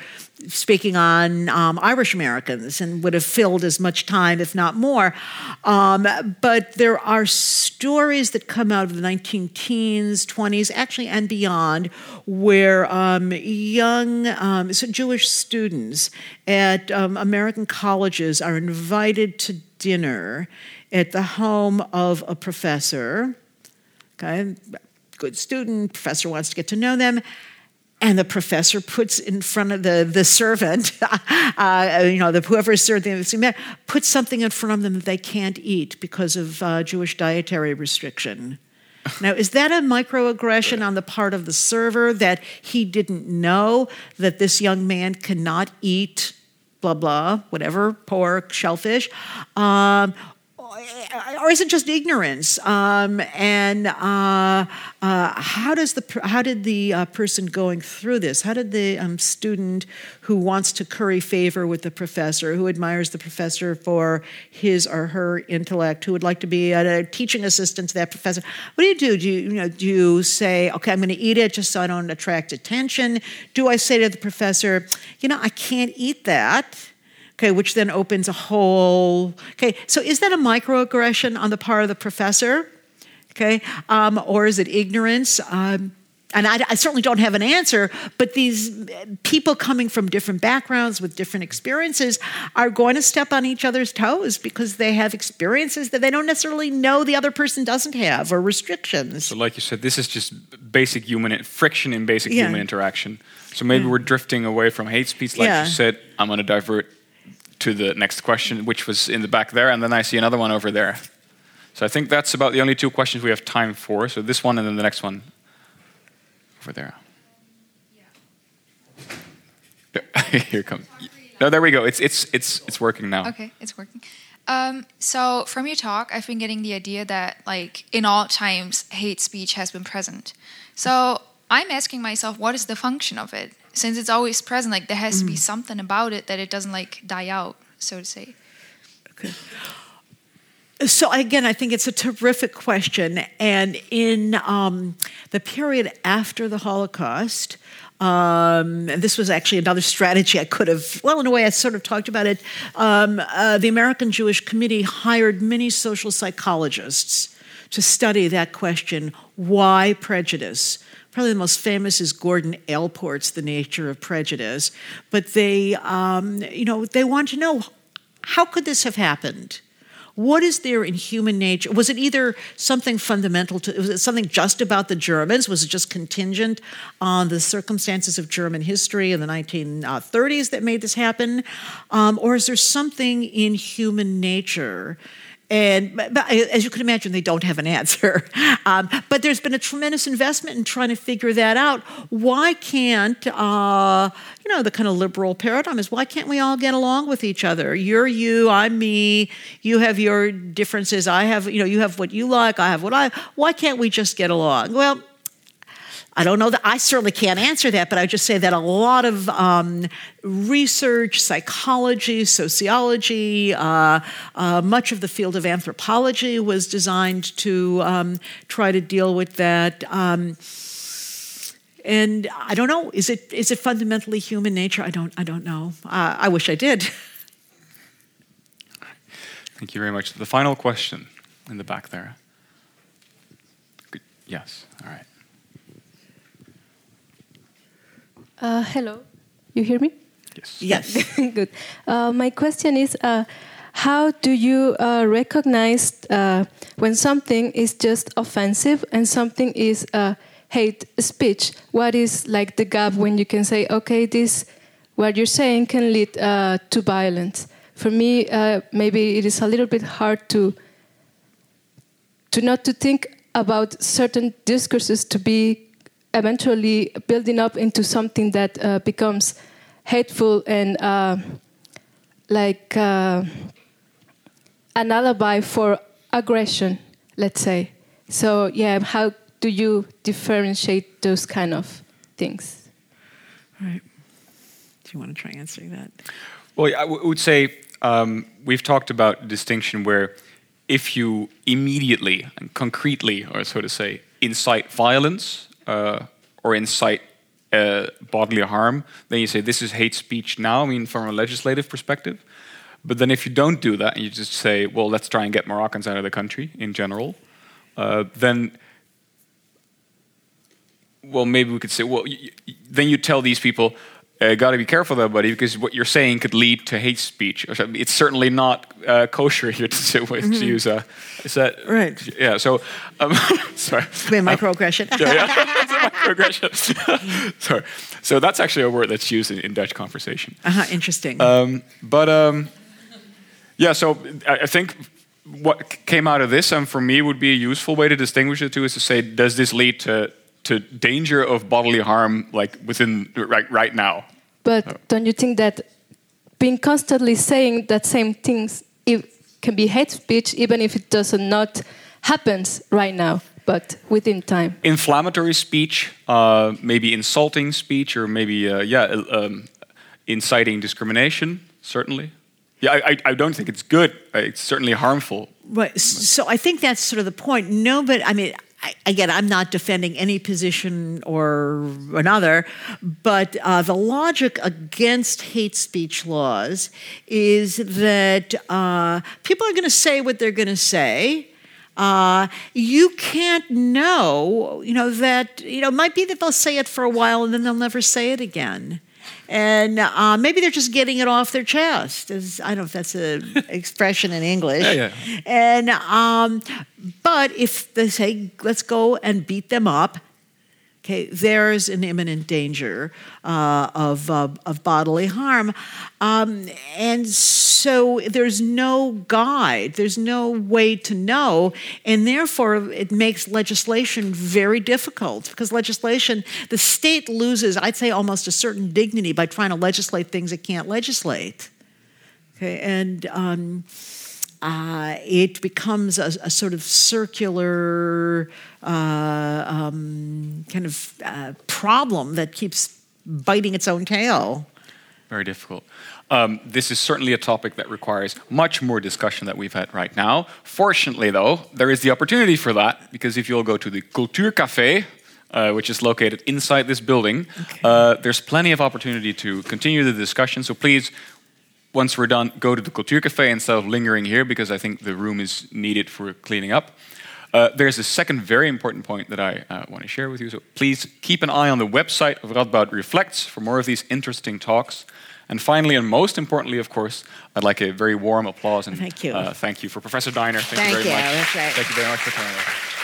speaking on um, Irish Americans and would have filled as much time, if not more. Um, but there are stories that come out of the 19 teens, 20s, actually, and beyond, where um, young um, so Jewish students at um, American colleges are invited to dinner at the home of a professor. Okay, good student, professor wants to get to know them and the professor puts in front of the, the servant, uh, you know, the, whoever served them, puts something in front of them that they can't eat because of uh, Jewish dietary restriction. Now, is that a microaggression on the part of the server that he didn't know that this young man cannot eat blah, blah, whatever, pork, shellfish? Um, or is it just ignorance? Um, and uh, uh, how does the how did the uh, person going through this? How did the um, student who wants to curry favor with the professor, who admires the professor for his or her intellect, who would like to be a, teaching assistant to that professor, what do you do? Do you, you know do you say, okay, I'm going to eat it just so I don't attract attention? Do I say to the professor, you know, I can't eat that? Okay, which then opens a whole. Okay, so is that a microaggression on the part of the professor? Okay, um, or is it ignorance? Um, and I, I, certainly don't have an answer, but these people coming from different backgrounds with different experiences are going to step on each other's toes because they have experiences that they don't necessarily know the other person doesn't have or restrictions. So, like you said, this is just basic human friction in basic yeah. human interaction. So maybe yeah. we're drifting away from hate speech, like yeah. you said. I'm going to divert to the next question, which was in the back there, and then I see another one over there. So I think that's about the only two questions we have time for. So this one and then the next one over there. Here comes. No, there we go. It's it's it's it's working now. Okay, it's working. Um, so from your talk, I've been getting the idea that like in all times, hate speech has been present. So I'm asking myself, what is the function of it? Since it's always present, like there has mm. to be mm. something about it that it doesn't like die out, so to say. Okay. So again, I think it's a terrific question, and in um, the period after the Holocaust. Um, and this was actually another strategy I could have, well, in a way, I sort of talked about it. Um, uh, the American Jewish Committee hired many social psychologists to study that question why prejudice? Probably the most famous is Gordon Allport's The Nature of Prejudice. But they, um, you know, they want to know how could this have happened? What is there in human nature? Was it either something fundamental to, was it something just about the Germans? Was it just contingent on the circumstances of German history in the 1930s that made this happen? Um, or is there something in human nature and as you can imagine, they don't have an answer. Um, but there's been a tremendous investment in trying to figure that out. Why can't, uh, you know, the kind of liberal paradigm is why can't we all get along with each other? You're you, I'm me. You have your differences. I have, you know, you have what you like. I have what I. Why can't we just get along? Well, I don't know that I certainly can't answer that, but I just say that a lot of um, research, psychology, sociology, uh, uh, much of the field of anthropology was designed to um, try to deal with that. Um, and I don't know. Is it is it fundamentally human nature? I don't. I don't know. Uh, I wish I did. Thank you very much. The final question in the back there. Good. Yes. All right. Uh, hello, you hear me? Yes. Yes. Good. Uh, my question is uh, how do you uh, recognize uh, when something is just offensive and something is uh, hate speech? What is like the gap when you can say, okay, this, what you're saying can lead to violence? For me, maybe it is a little bit hard to to not to think about certain discourses to be eventually building up into something that uh, becomes hateful and uh, like uh, an alibi for aggression, let's say. So, yeah, how do you differentiate those kind of things? All right. Do you want to try answering that? Well, I would say um, we've talked about distinction where if you immediately and concretely, or so to say, incite violence, uh, or incite uh, bodily harm, then you say this is hate speech now, I mean, from a legislative perspective. But then if you don't do that and you just say, well, let's try and get Moroccans out of the country in general, uh, then, well, maybe we could say, well, then you tell these people, uh, got to be careful though, buddy, because what you're saying could lead to hate speech. It's certainly not uh, kosher here to, to, mm-hmm. to use a. Is that right? Yeah. So, um, sorry. microaggression. yeah, yeah. microaggression. sorry. So that's actually a word that's used in, in Dutch conversation. Uh huh. Interesting. Um, but um, yeah, so I, I think what came out of this, and um, for me, would be a useful way to distinguish the two is to say, does this lead to to danger of bodily harm like within right right now. But oh. don't you think that being constantly saying that same things it can be hate speech even if it does not happens right now, but within time. Inflammatory speech, uh, maybe insulting speech, or maybe uh, yeah, uh, um, inciting discrimination. Certainly. Yeah, I, I, I don't think it's good. Uh, It's certainly harmful. Right. So I think that's sort of the point. No, but I mean, I, again, I'm not defending any position or another, but uh, the logic against hate speech laws is that uh, people are going to say what they're going to say. Uh, you can't know, you know, that, you know, it might be that they'll say it for a while and then they'll never say it again. And uh, maybe they're just getting it off their chest. As, I don't know if that's an expression in English. Yeah, And um, but if they say, "Let's go and beat them up," okay, there's an imminent danger uh, of uh, of bodily harm, um, and so there's no guide. There's no way to know, and therefore it makes legislation very difficult because legislation, the state loses, I'd say, almost a certain dignity by trying to legislate things it can't legislate. Okay, and um, uh, it becomes a, a sort of circular uh, um, kind of uh, problem that keeps biting its own tail. Very difficult. Um, this is certainly a topic that requires much more discussion that we've had right now. Fortunately, though, there is the opportunity for that because if you'll go to the Cultuurcafé, uh, which is located inside this building, uh, there's plenty of opportunity to continue the discussion. So please, once we're done, go to the Cultuurcafé instead of lingering here because I think the room is needed for cleaning up. Uh, there's a second very important point that I uh, want to share with you. So please keep an eye on the website of Radboud Reflects for more of these interesting talks. And finally, and most importantly, of course, I'd like a very warm applause and Thank you. Uh, thank you for Professor Diner. Thank, Thank you very you. much. Right. Thank you very much for coming.